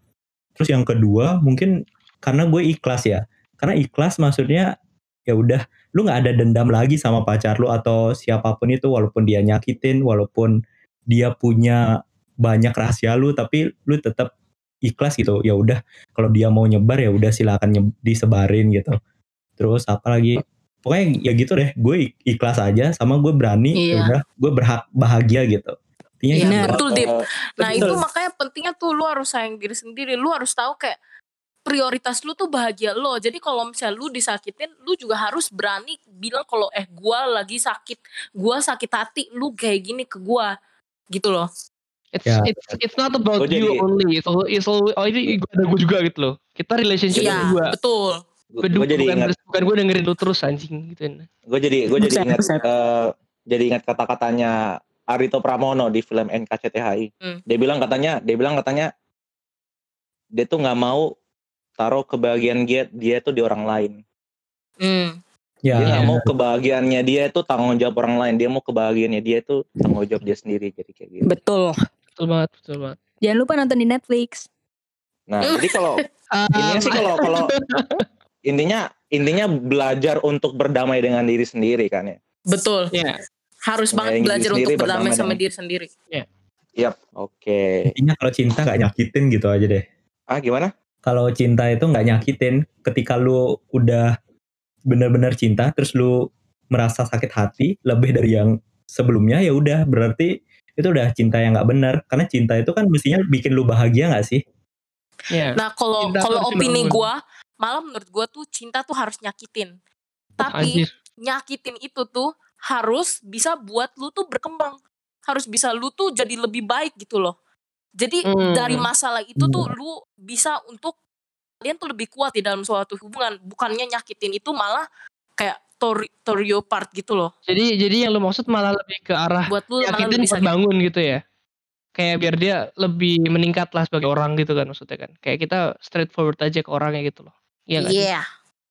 Speaker 2: Terus yang kedua mungkin karena gue ikhlas ya. Karena ikhlas maksudnya ya udah lu nggak ada dendam lagi sama pacar lu atau siapa pun itu walaupun dia nyakitin, walaupun dia punya banyak rahasia lu tapi lu tetap ikhlas gitu. Ya udah kalau dia mau nyebar ya udah silakan nye- disebarin gitu. Terus apalagi pokoknya ya gitu deh, gue ikhlas aja sama gue berani ya
Speaker 3: Iya.
Speaker 2: udah gue berhak bahagia gitu.
Speaker 3: Iya,
Speaker 2: gitu.
Speaker 3: betul, Dip. Nah
Speaker 2: Betul.
Speaker 3: itu makanya pentingnya tuh lu harus sayang diri sendiri. Lu harus tahu kayak prioritas lu tuh bahagia lo. Jadi kalau misalnya lu disakitin, lu juga harus berani bilang kalau eh gua lagi sakit, gua sakit hati, lu kayak gini ke gua. Gitu loh.
Speaker 5: It's
Speaker 2: Ya.
Speaker 5: it's it's not about
Speaker 1: Gua
Speaker 5: you
Speaker 1: jadi-
Speaker 5: only. It's all, it's all, oh ini gue ada gue juga gitu loh. Kita relationship
Speaker 3: Iya,
Speaker 5: juga.
Speaker 3: betul.
Speaker 5: Bedu,
Speaker 1: gue jadi
Speaker 5: bukan,
Speaker 1: ingat
Speaker 5: bukan gue dengerin lu terus anjing gitu
Speaker 1: gue jadi gue jadi ingat eh, jadi ingat kata-katanya Arito Pramono di film NKCTHI
Speaker 3: Hmm.
Speaker 1: dia bilang katanya dia bilang katanya dia tuh nggak mau taruh kebahagiaan dia dia tuh di orang lain
Speaker 3: Hmm.
Speaker 2: Ya,
Speaker 1: dia nggak
Speaker 2: ya.
Speaker 1: mau kebahagiaannya dia itu tanggung jawab orang lain dia mau kebahagiaannya dia itu tanggung jawab dia sendiri jadi kayak gitu
Speaker 6: Betul.
Speaker 5: Betul banget betul banget
Speaker 6: Jangan lupa nonton di Netflix.
Speaker 1: nah jadi kalau intinya sih kalau kalau intinya intinya belajar untuk berdamai dengan diri sendiri kan ya
Speaker 3: Betul.
Speaker 5: ya
Speaker 3: Harus banget
Speaker 1: diri
Speaker 3: belajar
Speaker 1: sendiri,
Speaker 3: untuk berdamai
Speaker 1: berdamai
Speaker 3: sama
Speaker 1: dengan-
Speaker 3: diri sendiri.
Speaker 1: Yap, oke.
Speaker 2: Intinya kalau cinta nggak nyakitin gitu aja deh.
Speaker 1: Ah gimana?
Speaker 2: Kalau cinta itu nggak nyakitin, ketika lu udah benar-benar cinta, terus lu merasa sakit hati lebih dari yang sebelumnya, ya udah berarti itu udah cinta yang nggak benar. Karena cinta itu kan mestinya bikin lu bahagia nggak sih?
Speaker 5: ya
Speaker 3: Nah, kalau kalau opini gua, malah menurut gua tuh cinta tuh harus nyakitin. Tapi
Speaker 5: anjir
Speaker 3: nyakitin itu tuh harus bisa buat lu tuh berkembang. Harus bisa lu tuh jadi lebih baik gitu loh. Jadi
Speaker 5: Hmm.
Speaker 3: dari masalah itu tuh lu bisa untuk kalian tuh lebih kuat di dalam suatu hubungan. Bukannya nyakitin itu malah kayak tori, torio part gitu loh.
Speaker 5: jadi jadi yang lu maksud malah lebih ke arah
Speaker 3: Buat lu malah
Speaker 5: yakin
Speaker 3: sakit.
Speaker 5: bangun gitu ya kayak biar dia lebih meningkat lah sebagai orang gitu kan maksudnya kan kayak kita straightforward aja ke orangnya gitu loh Iya?
Speaker 3: Iya.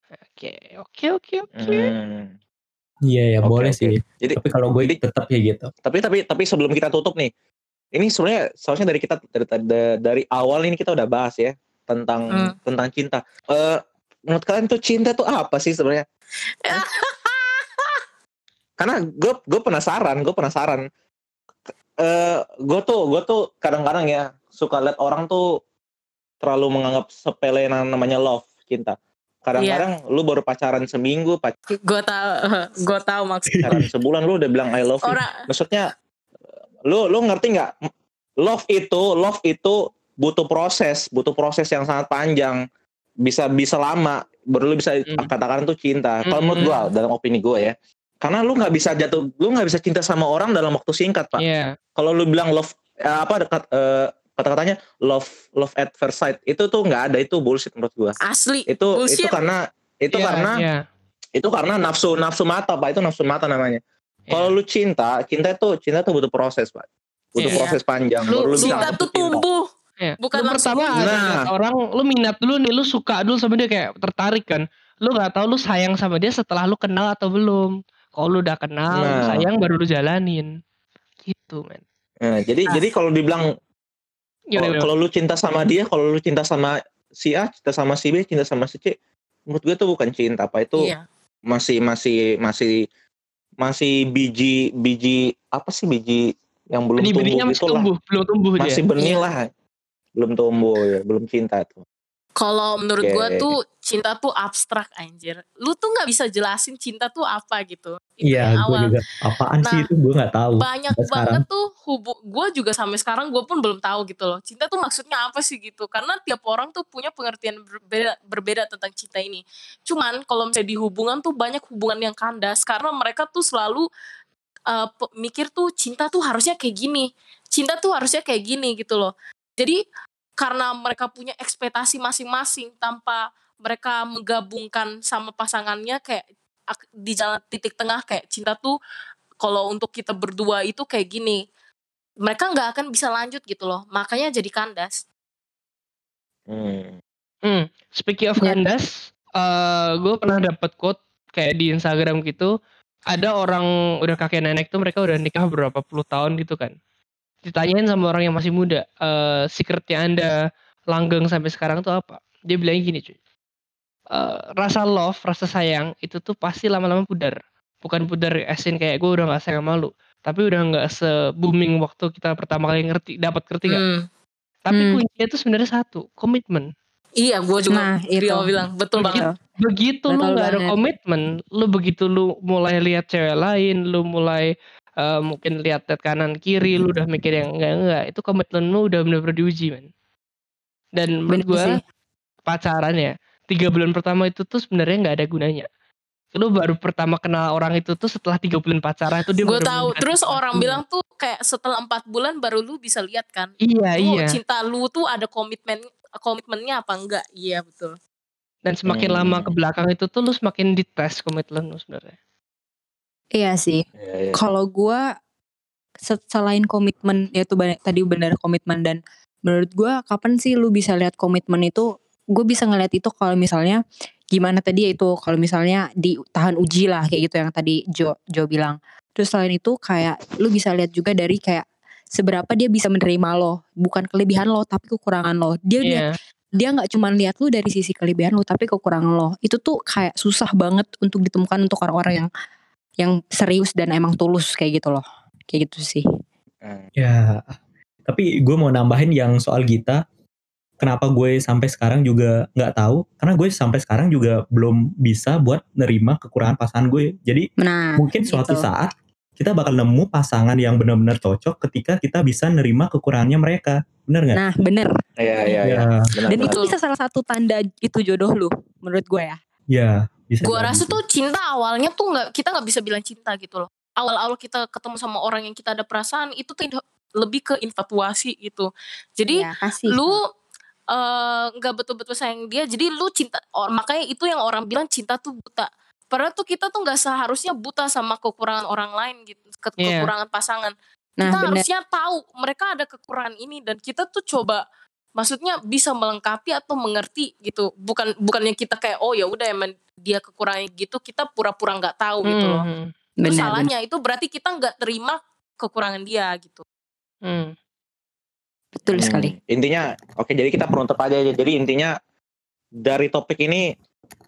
Speaker 5: oke oke oke oke
Speaker 1: Hmm.
Speaker 2: Iya ya boleh sih.
Speaker 1: Jadi
Speaker 2: Tapi kalau gue
Speaker 1: jadi-
Speaker 2: tetap ya gitu.
Speaker 1: tapi tapi tapi sebelum kita tutup nih, ini sebenarnya seharusnya dari kita dari, dari, dari awal ini kita udah bahas ya tentang
Speaker 3: Hmm.
Speaker 1: tentang cinta. Eh menurut kalian tuh cinta tuh apa sih sebenarnya? Karena gue gue penasaran, gue penasaran. Eh gue tuh gue tuh kadang-kadang ya suka lihat orang tuh terlalu menganggap sepele yang namanya love cinta. Kadang-kadang lu baru pacaran seminggu,
Speaker 3: Gue tahu, gue tahu maksudnya.
Speaker 1: pacaran sebulan lu udah bilang I love you.
Speaker 3: Orang
Speaker 1: maksudnya lu lu ngerti nggak love itu love itu butuh proses butuh proses yang sangat panjang bisa bisa lama baru lu bisa
Speaker 5: Hmm.
Speaker 1: katakan itu cinta kalau
Speaker 5: Hmm.
Speaker 1: menurut gua dalam opini gua ya karena lu nggak bisa jatuh lu nggak bisa cinta sama orang dalam waktu singkat pak
Speaker 5: Iya.
Speaker 1: kalau lu bilang love eh, apa dekat eh, kata-katanya love love at first sight itu tuh nggak ada itu bullshit menurut gua
Speaker 3: asli.
Speaker 1: itu itu
Speaker 3: Bullshit.
Speaker 1: karena itu
Speaker 5: Iya,
Speaker 1: karena
Speaker 5: iya.
Speaker 1: itu karena nafsu nafsu mata pak itu nafsu mata namanya
Speaker 5: Iya.
Speaker 1: kalau lu cinta, cinta itu cinta tuh butuh proses, Pak. Butuh
Speaker 5: Iya.
Speaker 1: proses panjang.
Speaker 5: Lu-
Speaker 1: baru lu
Speaker 3: Cinta tuh tumbuh.
Speaker 5: Iya.
Speaker 3: Bukan
Speaker 5: lu
Speaker 3: langsung
Speaker 5: pertama ada
Speaker 1: Nah.
Speaker 5: orang lu minat dulu nih lu suka dulu sama dia kayak tertarik kan lu nggak tahu lu sayang sama dia setelah lu kenal atau belum kalau lu udah kenal lu
Speaker 1: Nah.
Speaker 5: sayang baru lu jalanin gitu men
Speaker 1: Nah, jadi
Speaker 3: Ah.
Speaker 1: jadi kalau dibilang kalau, lu cinta sama dia, kalau lu cinta sama si A, cinta sama si B, cinta sama si C, menurut gue itu bukan cinta, Pak. Itu
Speaker 3: Iya.
Speaker 1: masih masih masih masih biji biji apa sih biji yang belum
Speaker 5: benih-benihnya
Speaker 1: tumbuh
Speaker 5: masih
Speaker 1: itu lah.
Speaker 5: tumbuh belum tumbuh
Speaker 1: Masih
Speaker 5: dia
Speaker 1: benih
Speaker 3: Iya.
Speaker 1: lah. Belum tumbuh ya, belum cinta tuh.
Speaker 3: Kalau menurut
Speaker 1: Oke.
Speaker 3: gua tuh cinta tuh abstrak anjir. Lu tuh nggak bisa jelasin cinta tuh apa gitu. Itu
Speaker 2: Iya, gue juga. Apaan sih
Speaker 3: Nah,
Speaker 2: itu gue nggak tahu.
Speaker 3: Banyak banget
Speaker 2: sekarang.
Speaker 3: tuh hubu gua juga sampai sekarang gua pun belum tahu gitu loh. Cinta tuh maksudnya apa sih gitu. Karena tiap orang tuh punya pengertian berbeda berbeda tentang cinta ini. Cuman kalau misalnya di hubungan tuh banyak hubungan yang kandas karena mereka tuh selalu uh, mikir tuh cinta tuh harusnya kayak gini. Cinta tuh harusnya kayak gini gitu loh. Jadi karena mereka punya ekspektasi masing-masing tanpa mereka menggabungkan sama pasangannya kayak ak- di jalan titik tengah kayak cinta tuh kalau untuk kita berdua itu kayak gini mereka nggak akan bisa lanjut gitu loh makanya jadi kandas
Speaker 1: Hmm.
Speaker 5: Hmm, speaking of
Speaker 6: Ya.
Speaker 5: kandas, eh gue pernah dapat quote kayak di Instagram gitu. Ada orang udah kakek nenek tuh mereka udah nikah berapa puluh tahun gitu kan. Ditanyain sama orang yang masih muda, eh secretnya anda langgeng sampai sekarang tuh apa? Dia bilang gini cuy. eh, rasa love, rasa sayang itu tuh pasti lama-lama pudar. Bukan pudar asin kayak gue udah gak sayang sama lu. Tapi udah nggak se booming waktu kita pertama kali ngerti, dapat ngerti gak?
Speaker 3: Hmm.
Speaker 5: Tapi
Speaker 6: Hmm.
Speaker 5: kuncinya tuh sebenarnya satu, komitmen.
Speaker 3: iya gue juga
Speaker 6: Nah, itu.
Speaker 3: Rio bilang betul
Speaker 5: Begitu-
Speaker 3: banget
Speaker 5: begitu lu
Speaker 6: Betul
Speaker 5: nggak ada komitmen lu begitu lu mulai lihat cewek lain lu mulai eh, mungkin lihat lihat kanan kiri lu udah mikir yang enggak enggak. Itu komitmen lu udah benar-benar diuji men. Dan menurut
Speaker 6: sih.
Speaker 5: pacaran ya tiga bulan pertama itu tuh sebenarnya nggak ada gunanya. Lu baru pertama kenal orang itu tuh setelah tiga bulan pacaran itu dia
Speaker 3: gue tahu. terus orang bilang tuh kayak setelah empat bulan baru lu bisa lihat kan
Speaker 5: iya
Speaker 3: lu
Speaker 5: iya.
Speaker 3: cinta lu tuh ada komitmen komitmennya apa enggak? Iya betul.
Speaker 5: Dan semakin
Speaker 1: Hmm.
Speaker 5: lama ke belakang itu tuh lu semakin dites komitmen lu sebenarnya.
Speaker 4: Iya sih.
Speaker 1: Iya, iya.
Speaker 4: Kalau gua se- selain komitmen yaitu tadi benar komitmen dan menurut gua kapan sih lu bisa lihat komitmen itu? Gue bisa ngeliat itu kalau misalnya gimana tadi itu kalau misalnya di tahan uji lah kayak gitu yang tadi Jo Jo bilang. Terus selain itu kayak lu bisa lihat juga dari kayak seberapa dia bisa menerima lo, bukan kelebihan lo tapi kekurangan lo. Dia lihat
Speaker 5: Iya.
Speaker 4: dia nggak cuma lihat lu dari sisi kelebihan lu tapi kekurangan lo itu tuh kayak susah banget untuk ditemukan untuk orang-orang yang yang serius dan emang tulus kayak gitu loh kayak gitu sih
Speaker 1: Hmm.
Speaker 2: Ya, tapi gue mau nambahin yang soal Gita. Kenapa gue sampai sekarang juga nggak tahu? Karena gue sampai sekarang juga belum bisa buat nerima kekurangan pasangan gue. Jadi
Speaker 4: nah
Speaker 2: mungkin suatu
Speaker 4: gitu.
Speaker 2: saat kita bakal nemu pasangan yang benar-benar cocok ketika kita bisa nerima kekurangannya mereka. Bener nggak?
Speaker 4: nah bener
Speaker 1: Iya, iya, iya.
Speaker 2: Ya,
Speaker 4: dan itu bisa salah satu tanda itu jodoh lu menurut gue ya
Speaker 2: ya bisa.
Speaker 3: Gua
Speaker 2: jadi.
Speaker 3: rasa tuh cinta awalnya tuh nggak kita nggak bisa bilang cinta gitu loh. Awal-awal kita ketemu sama orang yang kita ada perasaan itu tuh lebih ke infatuasi gitu. Jadi
Speaker 4: ya, kasih
Speaker 3: lu eh, nggak betul-betul sayang dia jadi lu cinta or, makanya itu yang orang bilang cinta tuh buta padahal tuh kita tuh nggak seharusnya buta sama kekurangan orang lain gitu ke-
Speaker 5: Iya.
Speaker 3: kekurangan pasangan
Speaker 4: nah
Speaker 3: kita
Speaker 4: bener
Speaker 3: harusnya tahu mereka ada kekurangan ini dan kita tuh coba maksudnya bisa melengkapi atau mengerti gitu bukan bukannya kita kayak oh ya udah emang dia kekurangan gitu kita pura-pura nggak tahu gitu loh
Speaker 5: Hmm,
Speaker 3: itu
Speaker 4: bener, bener.
Speaker 3: salahnya itu berarti kita nggak terima kekurangan dia gitu
Speaker 5: hmm.
Speaker 4: betul
Speaker 1: Hmm,
Speaker 4: sekali
Speaker 1: Intinya, oke jadi kita penutup aja. Jadi intinya dari topik ini,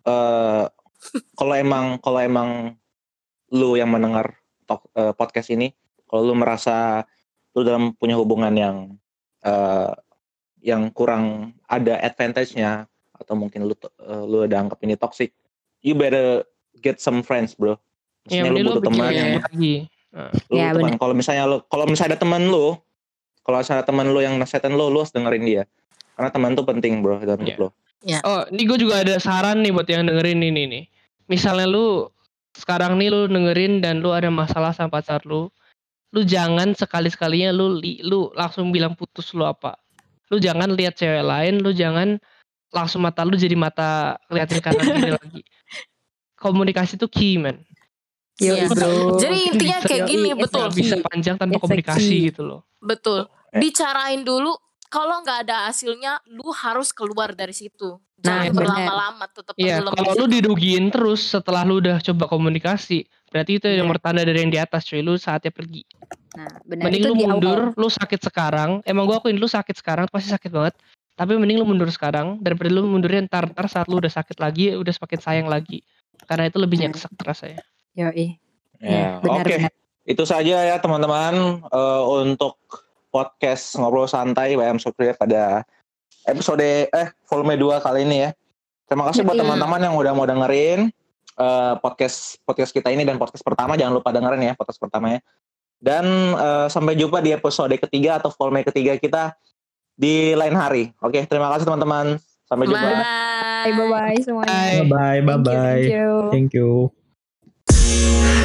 Speaker 1: eh kalau emang kalau emang lu yang mendengar tok- eh, podcast ini, kalau lu merasa lu dalam punya hubungan yang eh yang kurang ada advantage-nya atau mungkin lu eh, lu udah anggap ini toxic, you better get some friends, bro.
Speaker 5: Ya,
Speaker 1: Maksudnya lu butuh teman
Speaker 5: yang lagi.
Speaker 1: lu
Speaker 4: Ya,
Speaker 1: teman kalau misalnya lu kalau misalnya ada teman lu kalau misalnya ada teman lu yang nasihatin lu lu harus dengerin dia karena teman tuh penting bro dalam hidup
Speaker 5: Iya.
Speaker 1: lu
Speaker 5: Oh, ini gue juga ada saran nih buat yang dengerin ini nih. Misalnya lu sekarang nih lu dengerin dan lu ada masalah sama pacar lu, lu jangan sekali-sekalinya lu li- lu langsung bilang putus lu apa. Lu jangan lihat cewek lain, lu jangan langsung mata lu jadi mata liatin kanan kiri lagi. Komunikasi itu key man.
Speaker 4: Yo,
Speaker 3: Iya.
Speaker 4: bro.
Speaker 3: jadi intinya
Speaker 5: bisa-
Speaker 3: kayak
Speaker 4: Yoi,
Speaker 3: gini
Speaker 4: it's
Speaker 3: betul
Speaker 5: bisa panjang tanpa
Speaker 4: It's
Speaker 5: komunikasi gitu loh.
Speaker 3: betul
Speaker 1: Eh.
Speaker 3: bicarain dulu kalau nggak ada hasilnya lu harus keluar dari situ
Speaker 4: Nah,
Speaker 3: jangan berlama-lama tetap
Speaker 5: Iya,
Speaker 3: tenggelam
Speaker 5: kalau lu
Speaker 3: situ.
Speaker 5: dirugiin terus setelah lu udah coba komunikasi, berarti itu yang
Speaker 4: Iya.
Speaker 5: pertanda dari yang di atas cuy, lu saatnya pergi.
Speaker 4: nah benar
Speaker 5: Mending
Speaker 4: itu
Speaker 5: lu
Speaker 4: di
Speaker 5: mundur,
Speaker 4: awal
Speaker 5: lu sakit sekarang. Emang gua akuin lu sakit sekarang pasti sakit banget. Tapi mending lu mundur sekarang daripada lu mundurnya ntar ntar saat lu udah sakit lagi, udah semakin sayang lagi. Karena itu lebih
Speaker 4: Hmm.
Speaker 5: nyesek rasanya.
Speaker 4: Yoi.
Speaker 1: ya
Speaker 4: benar
Speaker 1: oke
Speaker 4: benar
Speaker 1: itu saja ya teman-teman eh, untuk podcast ngobrol santai WM Sukri pada episode eh volume 2 kali ini ya terima kasih buat
Speaker 3: Iya.
Speaker 1: teman-teman yang udah mau dengerin eh, podcast podcast kita ini dan podcast pertama jangan lupa dengerin ya podcast pertamanya dan eh, sampai jumpa di episode ketiga atau volume ketiga kita di lain hari oke terima kasih teman-teman sampai jumpa
Speaker 3: Bye.
Speaker 4: bye bye semuanya
Speaker 5: Bye.
Speaker 2: Bye bye bye
Speaker 4: Thank you,
Speaker 2: bye.
Speaker 4: thank you.
Speaker 2: Thank you.